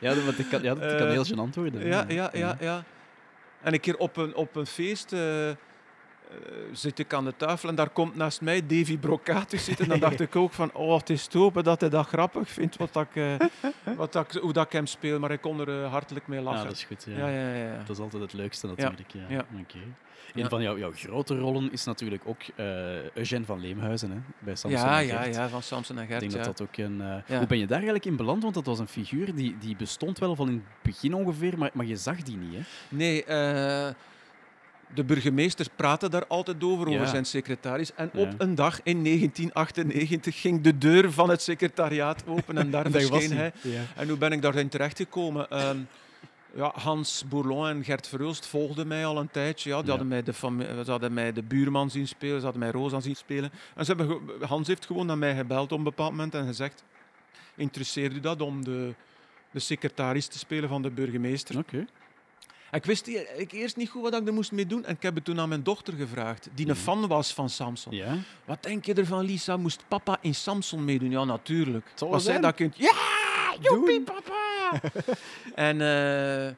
Ja, want dat kan, ja, dat kan Eh, heel gênant worden. Ja, ja, ja, ja. En een keer op een, op een feest eh, eh, zit ik aan de tafel en daar komt naast mij Davy Brocatus zitten. Dan dacht ik ook van, oh, het is te hopen dat hij dat grappig vindt, wat dat ik, eh, wat dat ik, hoe dat ik hem speel. Maar ik kon er eh, hartelijk mee Ja, lachen. dat is goed. Ja. ja, ja, ja, ja. Dat is altijd het leukste natuurlijk. Ja. ja. Oké. Een Ja. van jouw, jouw grote rollen is natuurlijk ook eh Eugène van Leemhuizen hè, bij Samson Ja, en ja, Gert. ja, van Samson en Ik Gert. denk ja. dat dat ook een. eh, Ja. Hoe ben je daar eigenlijk in beland? Want dat was een figuur die, die bestond wel van in het begin ongeveer, maar, maar je zag die niet. Hè? Nee, eh, de burgemeester praatte daar altijd over, Ja. over zijn secretaris. En Ja. op een dag in 1998 ging de deur van het secretariaat open en daar verscheen hij. Ja. En hoe ben ik daarin terechtgekomen? Ehm ja, Hans Bourlon en Gert Verhulst volgden mij al een tijdje. Ja, die hadden mij de ze hadden mij de buurman zien spelen, ze hadden mij Rosa zien spelen. En ze hebben Hans heeft gewoon naar mij gebeld op een bepaald moment en gezegd: Interesseert u dat om de, de secretaris te spelen van de burgemeester? Oké. En ik wist ik eerst niet goed wat ik er moest mee doen. En ik heb het toen aan mijn dochter gevraagd, die een Mhm. fan was van Samson. Ja. Wat denk je ervan, Lisa? Moest papa in Samson meedoen? Ja, natuurlijk. Zal Was zij zijn. dat kind? Ja, joepie, papa! en eh,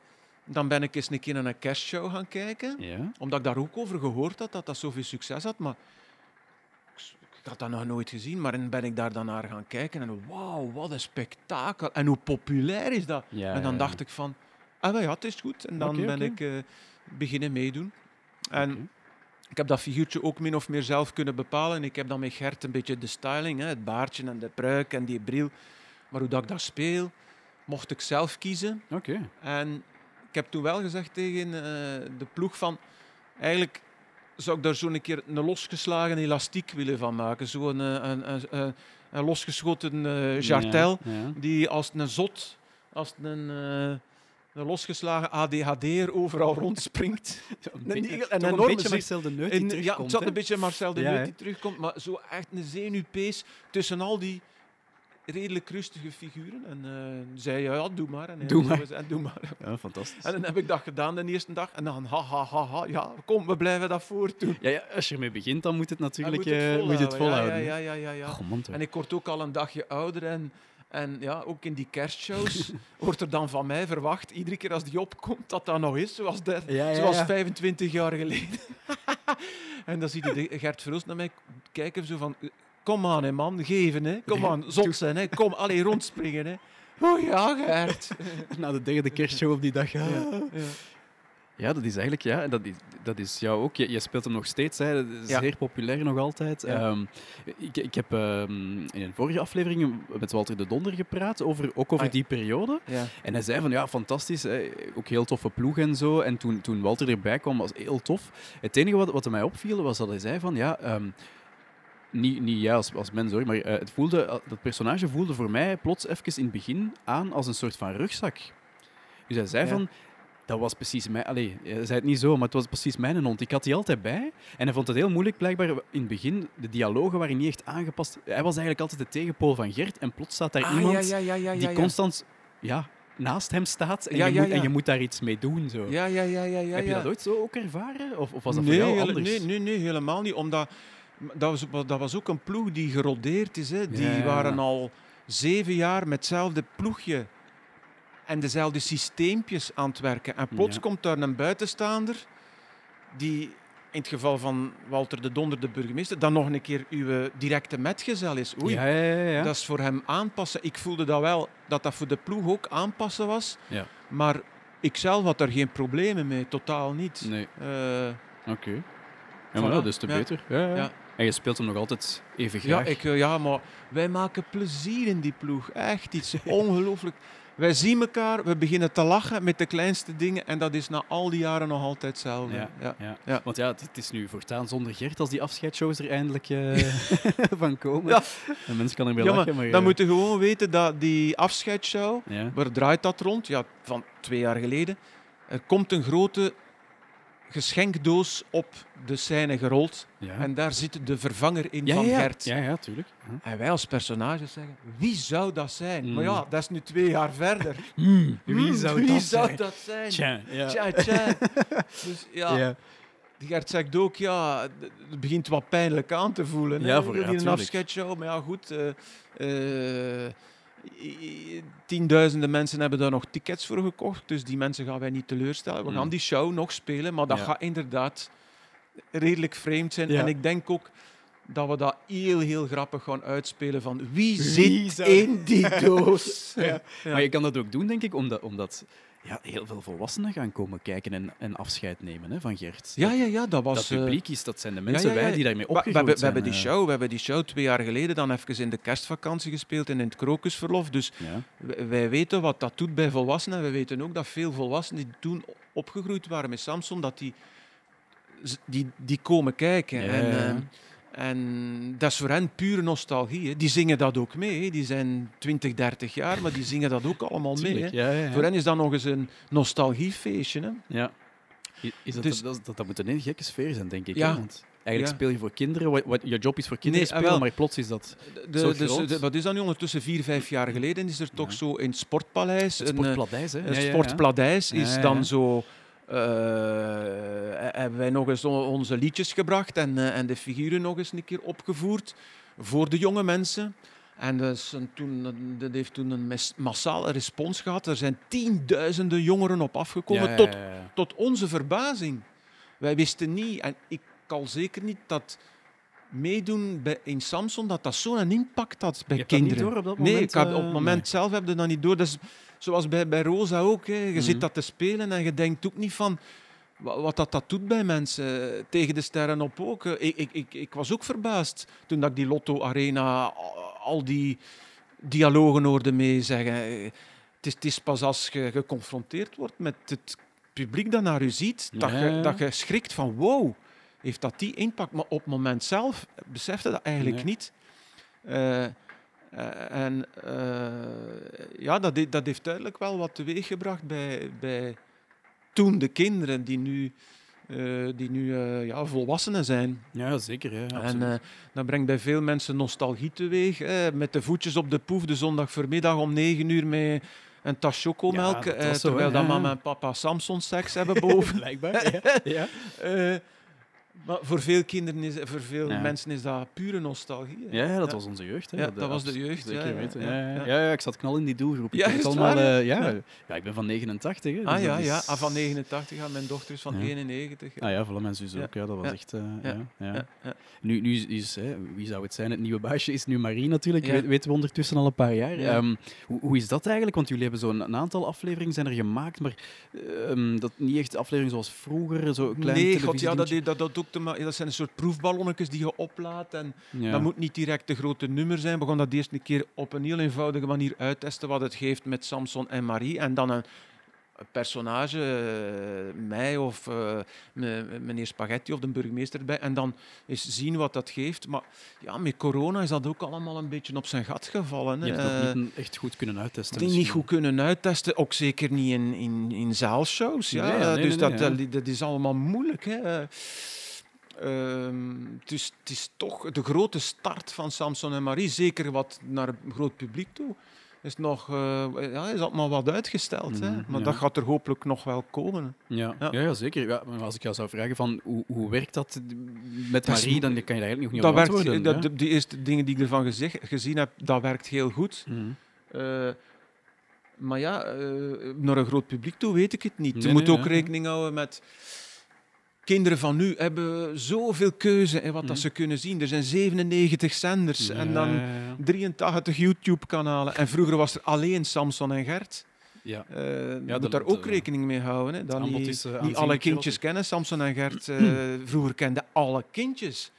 dan ben ik eens een keer naar een kerstshow gaan kijken. Ja. Omdat ik daar ook over gehoord had, dat dat zoveel succes had. Maar ik- had dat nog nooit gezien. Maar dan ben ik daar dan naar gaan kijken. En wauw, wat een spektakel. En hoe populair is dat? Ja, en dan dacht ik van, ah ja, het is goed. En dan ben ik eh, beginnen meedoen. En ik heb dat figuurtje ook min of meer zelf kunnen bepalen. Ik heb dan met Gert een beetje de styling, hè, het baardje en de pruik en die bril. Maar hoe dat ik dat speel, mocht ik zelf kiezen. Oké. En ik heb toen wel gezegd tegen eh, de ploeg van... Eigenlijk zou ik daar zo'n keer een losgeslagen elastiek willen van maken. Zo'n een, een, een, een, een losgeschoten eh, jartel Ja, ja. die als een zot, als een, eh, een losgeslagen ADHD'er overal rondspringt. Een beetje- een toch een enorme beetje Marcel de Neut die ja, het zat een beetje Marcel de Ja, Neut die terugkomt, maar zo echt een zenuwpees tussen al die redelijk rustige figuren. En eh, zei, ja, ja, doe maar. En, Doe maar. doe maar. Ja, fantastisch. En dan heb ik dat gedaan de eerste dag. En dan, ha, ha, ha, ha, ja, kom, we blijven dat voortdoen. Ja, ja, als je ermee begint, dan moet het natuurlijk moet het eh, moet je het volhouden. volhouden. Ja, ja, ja, ja, man. En ik word ook al een dagje ouder en, en ja, ook in die kerstshows wordt er dan van mij verwacht, iedere keer als die opkomt, dat dat nog is, zoals, dat, Ja, ja, zoals ja. 25 jaar geleden. en dan ziet de Gert Verhulst naar mij kijken, zo van, kom aan hè, man, geven hè, kom aan, zot zijn hè, kom, allee, rondspringen hè. Oh ja, Gert. Na de derde kerstshow op die dag. Ja, ja, ja. dat is eigenlijk... Ja, dat is, dat is jou ook. Je, je speelt hem nog steeds. Hè. Ja. Zeer populair nog altijd. Ja. Ehm, ik, ik heb ehm, in een vorige aflevering met Walter de Donder gepraat, over, ook over Ah, die periode. ja. En hij zei van, ja, fantastisch. Hè. Ook heel toffe ploeg en zo. En toen, toen Walter erbij kwam, was heel tof. Het enige wat, wat mij opviel, was dat hij zei van, ja... ehm, niet, niet jij als, als mens hoor, maar eh, het voelde, dat personage voelde voor mij plots even in het begin aan als een soort van rugzak. Dus hij zei Ja. van, dat was precies mij. Allee, hij zei het niet zo, maar het was precies mijn hond. Ik had die altijd bij. En hij vond het heel moeilijk, blijkbaar in het begin. De dialogen waren niet echt aangepast. Hij was eigenlijk altijd de tegenpool van Gert. En plots staat daar Ah, iemand ja, ja, ja, ja, die ja, ja. constant ja, naast hem staat. En, Ja, je ja, moet, ja. en je moet daar iets mee doen. Zo. Ja, ja, ja, ja, ja. Heb je ja. dat ooit zo ook ervaren? Of, of was dat nee, voor jou anders? Nee, nee, nee, helemaal niet. Omdat dat was, dat was ook een ploeg die gerodeerd is. Hè. Die Ja, ja, ja. waren al zeven jaar met hetzelfde ploegje en dezelfde systeempjes aan het werken. En plots Ja. komt daar een buitenstaander die, in het geval van Walter de Donder, de burgemeester, dan nog een keer uw directe metgezel is. Oei, Ja, ja, ja. ja. dat is voor hem aanpassen. Ik voelde dat wel, dat dat voor de ploeg ook aanpassen was. Ja. Maar ik zelf had daar geen problemen mee, totaal niet. Nee, Eh, oké. Ja, maar Voilà. ja, dus te Ja. beter. Ja, ja. Ja. En je speelt hem nog altijd even Ja, graag. ik, eh, ja, maar wij maken plezier in die ploeg. Echt iets ongelooflijk. Wij zien elkaar, we beginnen te lachen met de kleinste dingen en dat is na al die jaren nog altijd hetzelfde. Ja, Ja. ja. Ja. Want ja, het, is nu voortaan zonder Gert als die afscheidsshows er eindelijk eh, van komen. Ja. En mensen kan er weer maar lachen, maar... dan eh, moet je gewoon weten dat die afscheidsshow, waar draait dat rond? Ja, van twee jaar geleden. Er komt een grote geschenkdoos op de scène gerold. Ja. En daar zit de vervanger in ja, van ja, Gert. Ja, ja, tuurlijk. En wij als personages zeggen, wie zou dat zijn? Mm. Maar ja, dat is nu twee jaar verder. wie Hmm, zou wie dat zou zijn? dat zijn? Tja, ja. Tja, tja. Dus ja, Gert zegt ook, ja, het begint wat pijnlijk aan te voelen. Ja, voor- ja, een tuurlijk. afscheidsshow, maar ja, goed. eh, eh, tienduizenden mensen hebben daar nog tickets voor gekocht, dus die mensen gaan wij niet teleurstellen. We Mm. gaan die show nog spelen, maar dat Ja. gaat inderdaad redelijk vreemd zijn. Ja. En ik denk ook dat we dat heel, heel grappig gaan uitspelen van wie, Wie zit zou- in die doos? Ja. Maar je kan dat ook doen, denk ik, omdat, omdat ja, heel veel volwassenen gaan komen kijken en, en afscheid nemen hè, van Gert. Ja, ja, ja, dat was... dat eh, publiek is, dat zijn de mensen, ja, ja. wij die daarmee We- we, opgegroeid hebben, we zijn. hebben die eh. show, we hebben die show twee jaar geleden dan even in de kerstvakantie gespeeld en in het krokusverlof. Dus wij, weten wat dat doet bij volwassenen. En we weten ook dat veel volwassenen die toen opgegroeid waren met Samson, dat die, die, die komen kijken. Ja, En, ja, ja. eh, en dat is voor hen pure nostalgie. Hè. Die zingen dat ook mee. Hè. Die zijn 20, 30 jaar, maar die zingen dat ook allemaal mee. Tuurlijk, Hè. ja, ja, ja. Voor hen is dat nog eens een nostalgiefeestje. Hè. Ja. Is dat, Dus- dat, dat, dat moet een hele gekke sfeer zijn, denk ik. Ja. Want eigenlijk Ja. speel je voor kinderen, wat, wat je job is voor kinderen Nee, spelen, wel. maar plots is dat De, Zo dus, groot. de- wat is dat nu ondertussen? Vier, vijf jaar geleden is er toch Ja. zo in het Sportpaleis het een, eh, sportpladijs. Hè? een Ja, ja, ja. Sportpladijs Ja, is ja, ja. dan zo. Eh, hebben wij nog eens on- onze liedjes gebracht en, eh, en de figuren nog eens een keer opgevoerd voor de jonge mensen. En een- toen, dat heeft toen een massale respons gehad. Er zijn tienduizenden jongeren op afgekomen, Ja, ja, tot, ja, tot onze verbazing. Wij wisten niet, en ik al zeker niet, dat meedoen bij, in Samson, dat dat zo'n impact had bij Je hebt dat niet kinderen. door op dat Nee, moment, ik heb, eh, op het moment nee. zelf heb je dat niet door. Dat is zoals bij, bij Rosa ook. Hè. Je Mhm. zit dat te spelen en je denkt ook niet van wa- wat dat, dat doet bij mensen. Tegen de sterren op ook. Eh, Ik, ik, ik, ik was ook verbaasd toen dat ik die Lotto Arena al- die dialogen hoorde meezeggen. Eh, Het is, het is pas als je geconfronteerd wordt met het publiek dat naar u ziet, dat, je, dat je schrikt van wow, heeft dat die impact? Maar op het moment zelf besefte dat eigenlijk Nee. niet. Eh, eh, en eh, ja, dat, dat heeft duidelijk wel wat teweeggebracht bij, bij toen de kinderen die nu, die nu ja, volwassenen zijn. Ja, zeker. Ja, en dat brengt bij veel mensen nostalgie teweeg. Hè, met de voetjes op de poef de zondagmiddag om negen uur met een tas chocomelk. Ja, dat was zo, hè. terwijl dat mama en papa Samson seks hebben boven. Blijkbaar. Ja. ja. Maar voor veel kinderen is, voor veel Ja. mensen is dat pure nostalgie. hè. Ja, ja, dat Ja. was onze jeugd. Hè. Ja, dat was de jeugd, Zeker ja, ja, weten. ja, Ja, ja, ja. ja, ja, ik zat knal in die doelgroep. Ik Ja, het allemaal, eh, ja. Ja. Ja. ik ben van 89. Hè, Ah dus ja, dat ja. is- Ah, van 89 en mijn dochter is van Ja. 91. Ah ja, voilà, mijn zus Ja. ook. Ja, dat was Ja. echt... eh, Ja. ja. Ja, Ja, ja. Nu, nu is, hè, wie zou het zijn? Het nieuwe baasje is nu Marie natuurlijk. Ja. We- weten we ondertussen al een paar jaar. Ja. Ehm, hoe, hoe is dat eigenlijk? Want jullie hebben zo'n aantal afleveringen zijn er gemaakt, maar ehm, dat niet echt afleveringen zoals vroeger, zo klein Nee, god, ja, dat, dat, dat, ook te ma- dat zijn een soort proefballonnetjes die je oplaat. En Ja. dat moet niet direct de grote nummer zijn. We gaan dat eerst een keer op een heel eenvoudige manier uittesten wat het geeft met Samson en Marie. En dan een, personage, eh, mij of eh, me- meneer Spaghetti of de burgemeester erbij. En dan eens zien wat dat geeft. Maar ja, met corona is dat ook allemaal een beetje op zijn gat gevallen. Je hè. hebt Eh, dat niet echt goed kunnen uittesten. die niet goed kunnen uittesten, ook zeker niet in, in, in zaalshows. Ja. Nee, ja, nee, dus nee, dat, dat, dat is allemaal moeilijk. Hè. Ehm, het, is, het is toch de grote start van Samson en Marie, zeker wat naar een groot publiek toe, is nog eh, ja, is maar wat uitgesteld. hè. Mhm, Maar ja. dat gaat er hopelijk nog wel komen. Ja, Ja. ja. zeker. Ja, maar als ik jou zou vragen van hoe, hoe werkt dat met Dat Marie, dan kan je daar eigenlijk nog niet Dat op werkt, antwoorden. dat, de, de eerste dingen die ik ervan gezegd, gezien heb, dat werkt heel goed. Mhm. Eh, maar ja, eh, naar een groot publiek toe weet ik het niet. Nee, Je moet nee, ook rekening houden met... Kinderen van nu hebben zoveel keuze in wat dat Mhm. ze kunnen zien. Er zijn 97 zenders en dan Ja, ja, ja. 83 YouTube-kanalen. En vroeger was er alleen Samson en Gert. Ja. Eh, dat- moet daar ook rekening mee houden. Hè. Dat niet, is, eh, niet alle kindjes kennen Samson en Gert. eh, vroeger kenden alle kindjes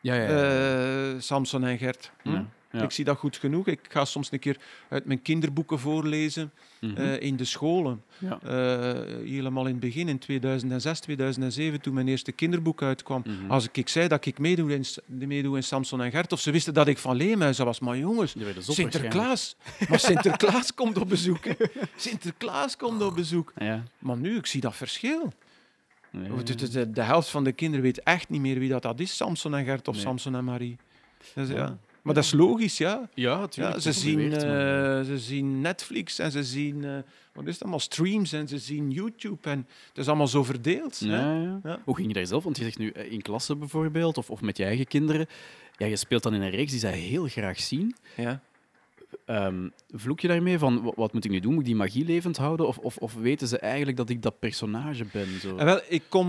Ja, ja, ja. Samson en Gert. Hm? Ja, ja. Ik zie dat goed genoeg. Ik ga soms een keer uit mijn kinderboeken voorlezen Mhm. eh, in de scholen. ja. Eh, helemaal in het begin, in 2006, 2007, toen mijn eerste kinderboek uitkwam. Mhm. Als ik, ik zei dat ik meedoe in, meedoe in Samson en Gert, of ze wisten dat ik van Leemuizen was, maar jongens, zot Sinterklaas. Maar Sinterklaas komt op bezoek. hè. Sinterklaas komt op bezoek. waarschijnlijk. Maar nu, ik zie dat verschil. Ja, ja. De, de, de helft van de kinderen weet echt niet meer wie dat, dat is, Samson en Gert of Nee. Samson en Marie. Dus, ja. Ja. Maar dat is logisch, ja. Ja, ja tuurlijk, ze, zien, eh, ze zien Netflix en ze zien eh, wat is het allemaal, streams en ze zien YouTube. En het is allemaal zo verdeeld. hè. Ja, ja. Ja. Hoe ging je daar zelf? Want je zegt nu eh, in klasse bijvoorbeeld, of, of met je eigen kinderen. Ja, je speelt dan in een reeks die zij heel graag zien. Ja. Ehm, vloek je daarmee van, wa- wat moet ik nu doen? Moet ik die magie levend houden? Of, of, of weten ze eigenlijk dat ik dat personage ben? Zo? En wel, ik kom...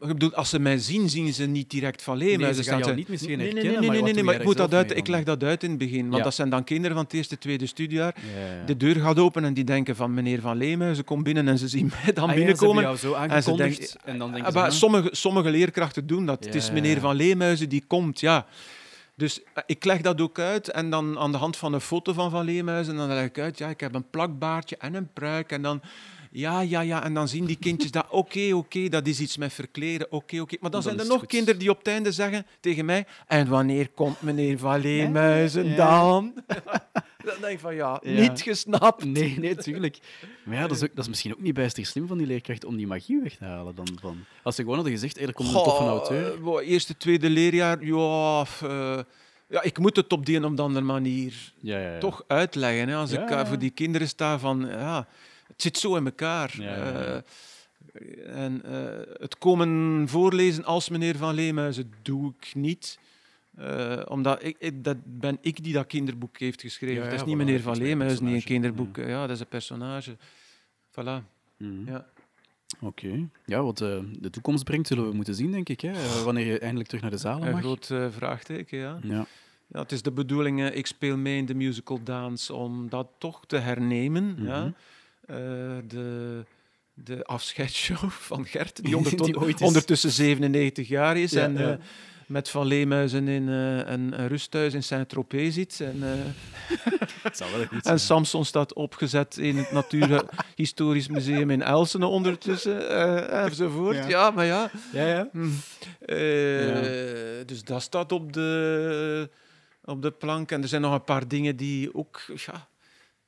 Ik bedoel, als ze mij zien, zien ze niet direct van Leeuwen. Nee, Ze staan niet misschien nee, nee, herkennen, nee, nee, maar nee, nee, maar ik, moet dat uit, ik leg dat uit in het begin. Want Ja. dat zijn dan kinderen van het eerste, tweede studiejaar. Ja, ja. De deur gaat open en die denken van meneer Van Leeuwen. Ze komen binnen en ze zien mij dan Ah, binnenkomen. Ze zo En ze denken, en dan denken Ah, ze... maar sommige, sommige leerkrachten doen dat. Het is meneer Van Leemuizen die komt, ja. Dus eh, ik leg dat ook uit en dan aan de hand van een foto van Van Leemuizen, dan leg ik uit, ja, ik heb een plakbaardje en een pruik en dan... Ja, ja, ja. En dan zien die kindjes dat, oké, oké, dat is iets met verkleden, oké, oké. Maar dan, Dan zijn er nog goed. kinderen die op het einde zeggen tegen mij, en wanneer komt meneer Van Leemuizen Ja. dan? dan denk ik van, ja, Ja. niet gesnapt. Nee, nee, tuurlijk. Maar ja, dat is, ook, dat is misschien ook niet bijster slim van die leerkracht om die magie weg te halen. Dan van. Als ze gewoon hadden gezegd, hey, er komt een toffe auteur. eh, eerste, tweede leerjaar, ja, eh, ja, ik moet het op die en op de andere manier Ja, ja, ja. toch uitleggen. Hè, als ik eh, voor die kinderen sta van, ja, het zit zo in elkaar. Ja. Eh, en eh, het komen voorlezen als meneer Van Leemuizen doe ik niet. Eh, omdat ik, ik- dat ben ik die dat kinderboek heeft geschreven. Ja, het ja, is niet voilà, meneer Van is mijn Leemuizen die een kinderboek... Ja. dat is een personage. Voilà. Mhm. Ja. Oké. Ja, wat de toekomst brengt, zullen we moeten zien, denk ik. Hè? Wanneer je eindelijk terug naar de Een mag. groot eh, vraagteken, ja. Ja. Ja, het is de bedoeling, ik speel mee in de musical dance om dat toch te hernemen. ja. Mhm. De, de afscheidsshow van Gert, die, Die ondertussen, ooit is. ondertussen 97 jaar is Ja, en ja. eh, met Van Leemuizen in eh, een, een rusthuis in Saint-Tropez zit. En, eh, en. Samson staat opgezet in het Natuurhistorisch Museum in Elsene ondertussen, eh, enzovoort. Ja. Ja. maar ja. Ja, ja. Hm. Eh, Dus dat staat op de, op de plank. En er zijn nog een paar dingen die ook... Ja,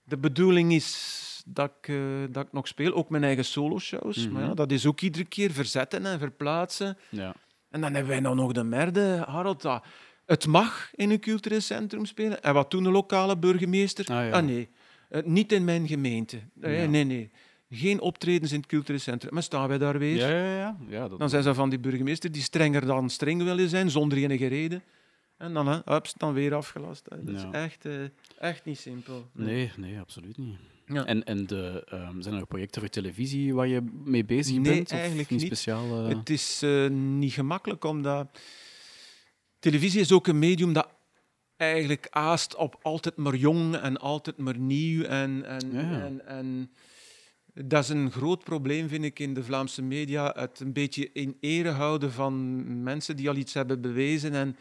de bedoeling is dat ik, eh, dat ik nog speel. Ook mijn eigen solo-shows. Maar ja, Mhm. dat is ook iedere keer verzetten en verplaatsen. ja. En dan hebben wij nou nog de merde, Harold. Dat het mag in een cultureel centrum spelen. En wat doen de lokale burgemeester? Ah, ja. nee, eh, niet in mijn gemeente. Nee, Ja. nee, nee. Geen optredens in het cultureel centrum. Maar staan wij daar weer? Ja, ja, ja. ja dat, Dan zijn ze van die burgemeester die strenger dan streng willen zijn, zonder enige reden. En dan, hè, hups, dan weer afgelast. hè. Dat Ja. is echt, eh, echt niet simpel. Nee, nee, absoluut niet. Ja. En, en de, ehm, zijn er projecten voor televisie waar je mee bezig Nee, bent? Eigenlijk niet speciaal? eh? Het is eh, niet gemakkelijk, omdat televisie is ook een medium dat eigenlijk aast op altijd maar jong en altijd maar nieuw. En, en, Ja. en, en dat is een groot probleem, vind ik, in de Vlaamse media. Het een beetje in ere houden van mensen die al iets hebben bewezen. En,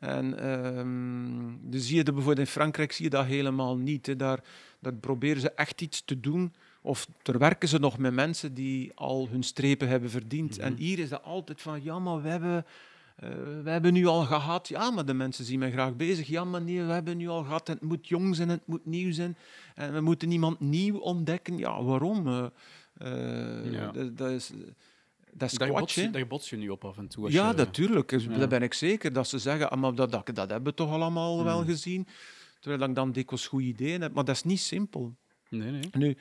en ehm, dus zie je dat bijvoorbeeld in Frankrijk zie je dat helemaal niet. Hè. Daar, daar proberen ze echt iets te doen. Of er werken ze nog met mensen die al hun strepen hebben verdiend. En hier is dat altijd van, ja, maar we hebben, eh, we hebben nu al gehad. Ja, maar de mensen zien mij graag bezig. Ja, maar nee, we hebben nu al gehad. En het moet jong zijn, het moet nieuw zijn. En we moeten iemand nieuw ontdekken. Ja, waarom? Eh, eh, Ja. dat is, dat daar, bots je, daar bots je nu op af en toe. Ja, je, natuurlijk. Dus Ja. Daar ben ik zeker dat ze zeggen, ah, maar dat, dat, dat hebben we toch allemaal wel Mm. gezien. Terwijl ik dan dikwijls goede ideeën heb. Maar dat is niet simpel. Nee, nee. Nu,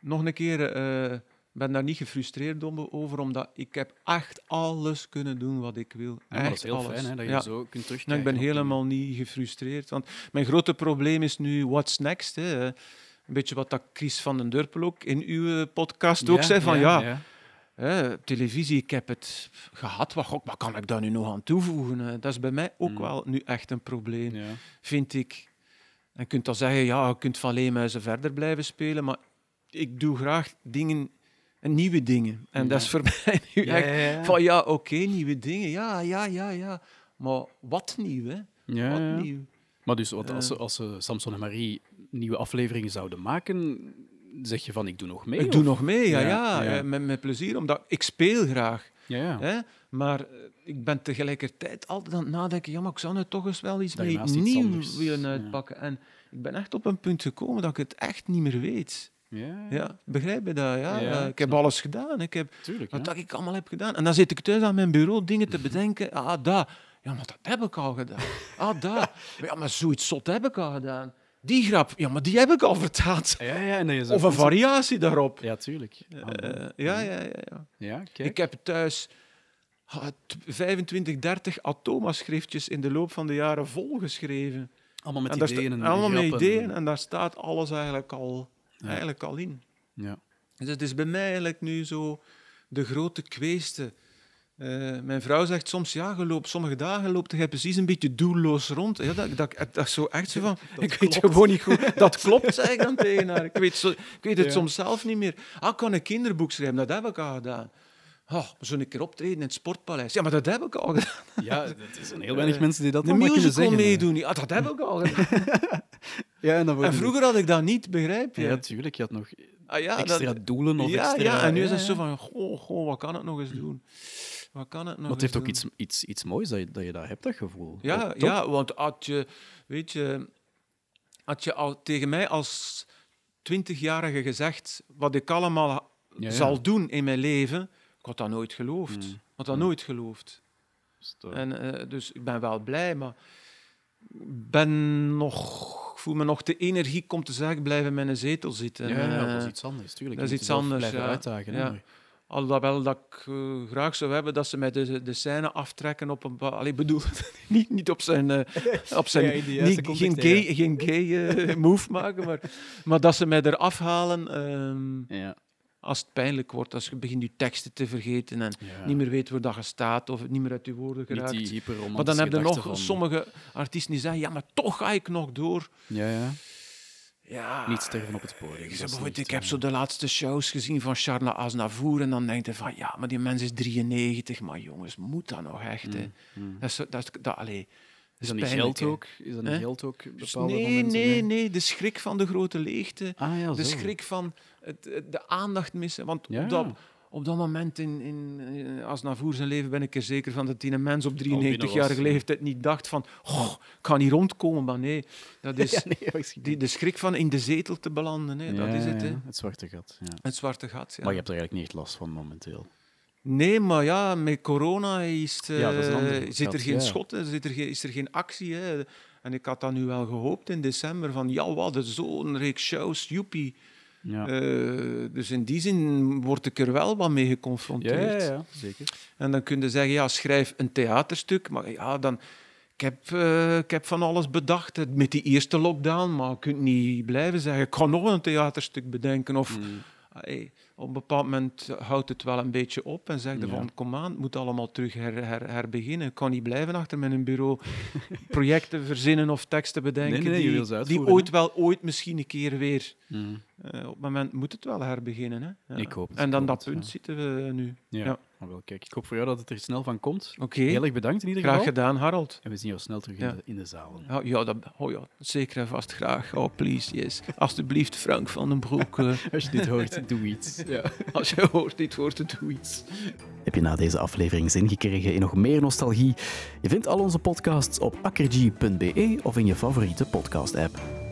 nog een keer, eh ben daar niet gefrustreerd om- over, omdat ik heb echt alles kunnen doen wat ik wil. Ja, maar dat is Echt heel alles. fijn hè, dat je Ja. zo kunt terugkijken. Nou, ik ben helemaal niet gefrustreerd. Want mijn grote probleem is nu what's next. Hè. Een beetje wat dat Chris van den Durpel ook in uw eh, podcast ook zei. Van ja, Hè, televisie, ik heb het gehad. Wat, god, wat kan ik daar nu nog aan toevoegen? hè? Dat is bij mij ook Mm. wel nu echt een probleem, ja. vind ik. En je kunt dan zeggen, ja, je kunt van Leemuizen verder blijven spelen, maar ik doe graag dingen, en nieuwe dingen. En dat is voor mij nu Ja, echt van, ja, oké, nieuwe dingen. Ja, ja, ja, ja. Maar wat nieuw, hè? Wat nieuw. Maar dus wat, als, Eh. als ze Samson en Marie nieuwe afleveringen zouden maken, zeg je van ik doe nog mee? Ik doe nog mee, ja, Ja, ja, ja. eh, Met, met plezier, omdat ik speel graag. Ja, ja. Hè? Maar eh, ik ben tegelijkertijd altijd aan het nadenken, ja, maar ik zou er toch eens wel iets mee Daarnaast iets nieuw anders, willen uitpakken. En ik ben echt op een punt gekomen dat ik het echt niet meer weet. Ja, Ja, begrijp je dat? Ja? Ja, Eh, ik heb alles gedaan. Ik heb tuurlijk. wat dat ik allemaal heb gedaan. En dan zit ik thuis aan mijn bureau dingen te bedenken. Ah, dat. Ja, maar dat heb ik al gedaan. Ah, dat. Ja, maar zoiets zot heb ik al gedaan. Die grap, ja, maar die heb ik al vertaald. Ja, ja, en zo Of een variatie daarop. Ja, tuurlijk. Eh, ja, ja, ja, ja. ja, kijk. Ik heb thuis ah, t- 25, 30 atoma-schriftjes in de loop van de jaren volgeschreven. allemaal met en ideeën en allemaal met ideeën en daar staat alles eigenlijk al, Ja. eigenlijk al in. Ja. Dus het is bij mij eigenlijk nu zo de grote kweeste. Eh, mijn vrouw zegt soms, ja, je loopt, sommige dagen loopt je precies een beetje doelloos rond. Ja, dat, dat, dat, is zo echt zo van, ik weet gewoon niet goed. Dat klopt, zeg ik dan tegen haar. Ik weet, zo, ik weet het Ja. soms zelf niet meer. Ah, ik kan een kinderboek schrijven, dat heb ik al gedaan. Oh, zo een keer optreden in het Sportpaleis. Ja, maar dat heb ik al gedaan. ja, er zijn heel weinig mensen die dat Een allemaal kunnen musical zeggen. hè. meedoen. Ja, dat heb ik al gedaan. Ja, en, vroeger had ik dat niet, begrijp je? Ja, tuurlijk. Je had nog Ah, ja, extra dat, doelen of ja, extra... ja, en nu is het zo van, goh, goh, wat kan het nog eens doen? Wat kan het nog Maar het heeft ook doen? iets, iets, iets moois dat je, dat je dat hebt, dat gevoel. Ja, ja, want had je, weet je, had je al tegen mij als twintigjarige gezegd wat ik allemaal Ja, ja. zal doen in mijn leven, ik had dat nooit geloofd. Mm. Ik had dat nooit geloofd. Dus En, eh, dus ik ben wel blij, maar ben nog, voel me nog te energiek om te zeggen, blijven in mijn zetel zitten. ja, ja, Eh, dat is iets anders, tuurlijk. dat is iets anders, blijven ja. uitdagen. Alhoewel dat ik eh, graag zou hebben dat ze mij de, de scène aftrekken op een... bepa- Allee, ik bedoel, niet, niet op zijn... eh, op zijn Ja, niet, context, geen ja, gay, geen gay eh, move maken, maar, maar dat ze mij eraf halen ehm, Ja, als het pijnlijk wordt, als je begint je teksten te vergeten en niet meer weet waar dat je staat of het niet meer uit je woorden Niet geraakt. die Maar dan heb je nog sommige artiesten die zeggen, ja, maar toch ga ik nog door. Ja, ja. Ja, Niet sterven op het podium. Ik, dat ik heb zo de laatste shows gezien van Charles Aznavour en dan denk je van, ja, maar die mens is 93, maar jongens, moet dat nog echt? Hè? mm. Dat is, dat dat, allee, Is dat niet geld ook? Is dat niet geld ook bepaalde Dus van nee, mensen? nee, nee, de schrik van de grote leegte, Ah ja, de schrik van het, de aandacht missen. Want Ja. op, dat, op dat moment in, in, in Aznavour zijn leven ben ik er zeker van dat die een mens op binnen 93-jarige was, ja. leeftijd niet dacht van, oh, ik kan niet rondkomen. Maar nee, dat is Ja, nee, waarschijnlijk. die, de schrik van in de zetel te belanden. Hè. dat is het, hè. Het zwarte gat. Ja. het zwarte gat. Ja. Maar je hebt er eigenlijk niet echt last van momenteel. Nee, maar ja, met corona is Ja, eh, zit er geen schot, zit er geen, is er geen actie. Hè. En ik had dat nu wel gehoopt in december, van ja, wat, zo'n reeks shows, joepie. Ja. Eh, dus in die zin word ik er wel wat mee geconfronteerd. ja, ja, zeker. En dan kun je zeggen, ja, schrijf een theaterstuk. Maar ja, dan... Ik heb, eh, ik heb van alles bedacht met die eerste lockdown, maar je kunt niet blijven zeggen, ik ga nog een theaterstuk bedenken. Of Mm. Hey, op een bepaald moment houdt het wel een beetje op en zegt Ja. van kom aan, het moet allemaal terug her, her, herbeginnen. Ik kan niet blijven achter mijn bureau projecten verzinnen of teksten bedenken Nee, nee, ze die, die ooit wel ooit misschien een keer weer... Mm. eh, op het moment moet het wel herbeginnen. Hè? Ja. Ik hoop het, En dan dat punt ja. zitten we nu. Ja. Maar wel, kijk, ik hoop voor jou dat het er snel van komt. Oké, Heel erg bedankt in ieder graag geval. gedaan, Harold. En we zien jou snel terug Ja. in, de, in de zalen. Ja, ja, dat, oh ja, zeker en vast graag. Oh, please, yes. Alsjeblieft, Frank van den Broek. eh, Als je dit hoort, doe iets. Ja. als je hoort, dit hoort, doe iets. Heb je na deze aflevering zin gekregen in nog meer nostalgie? Je vindt al onze podcasts op akkerg.be of in je favoriete podcast-app.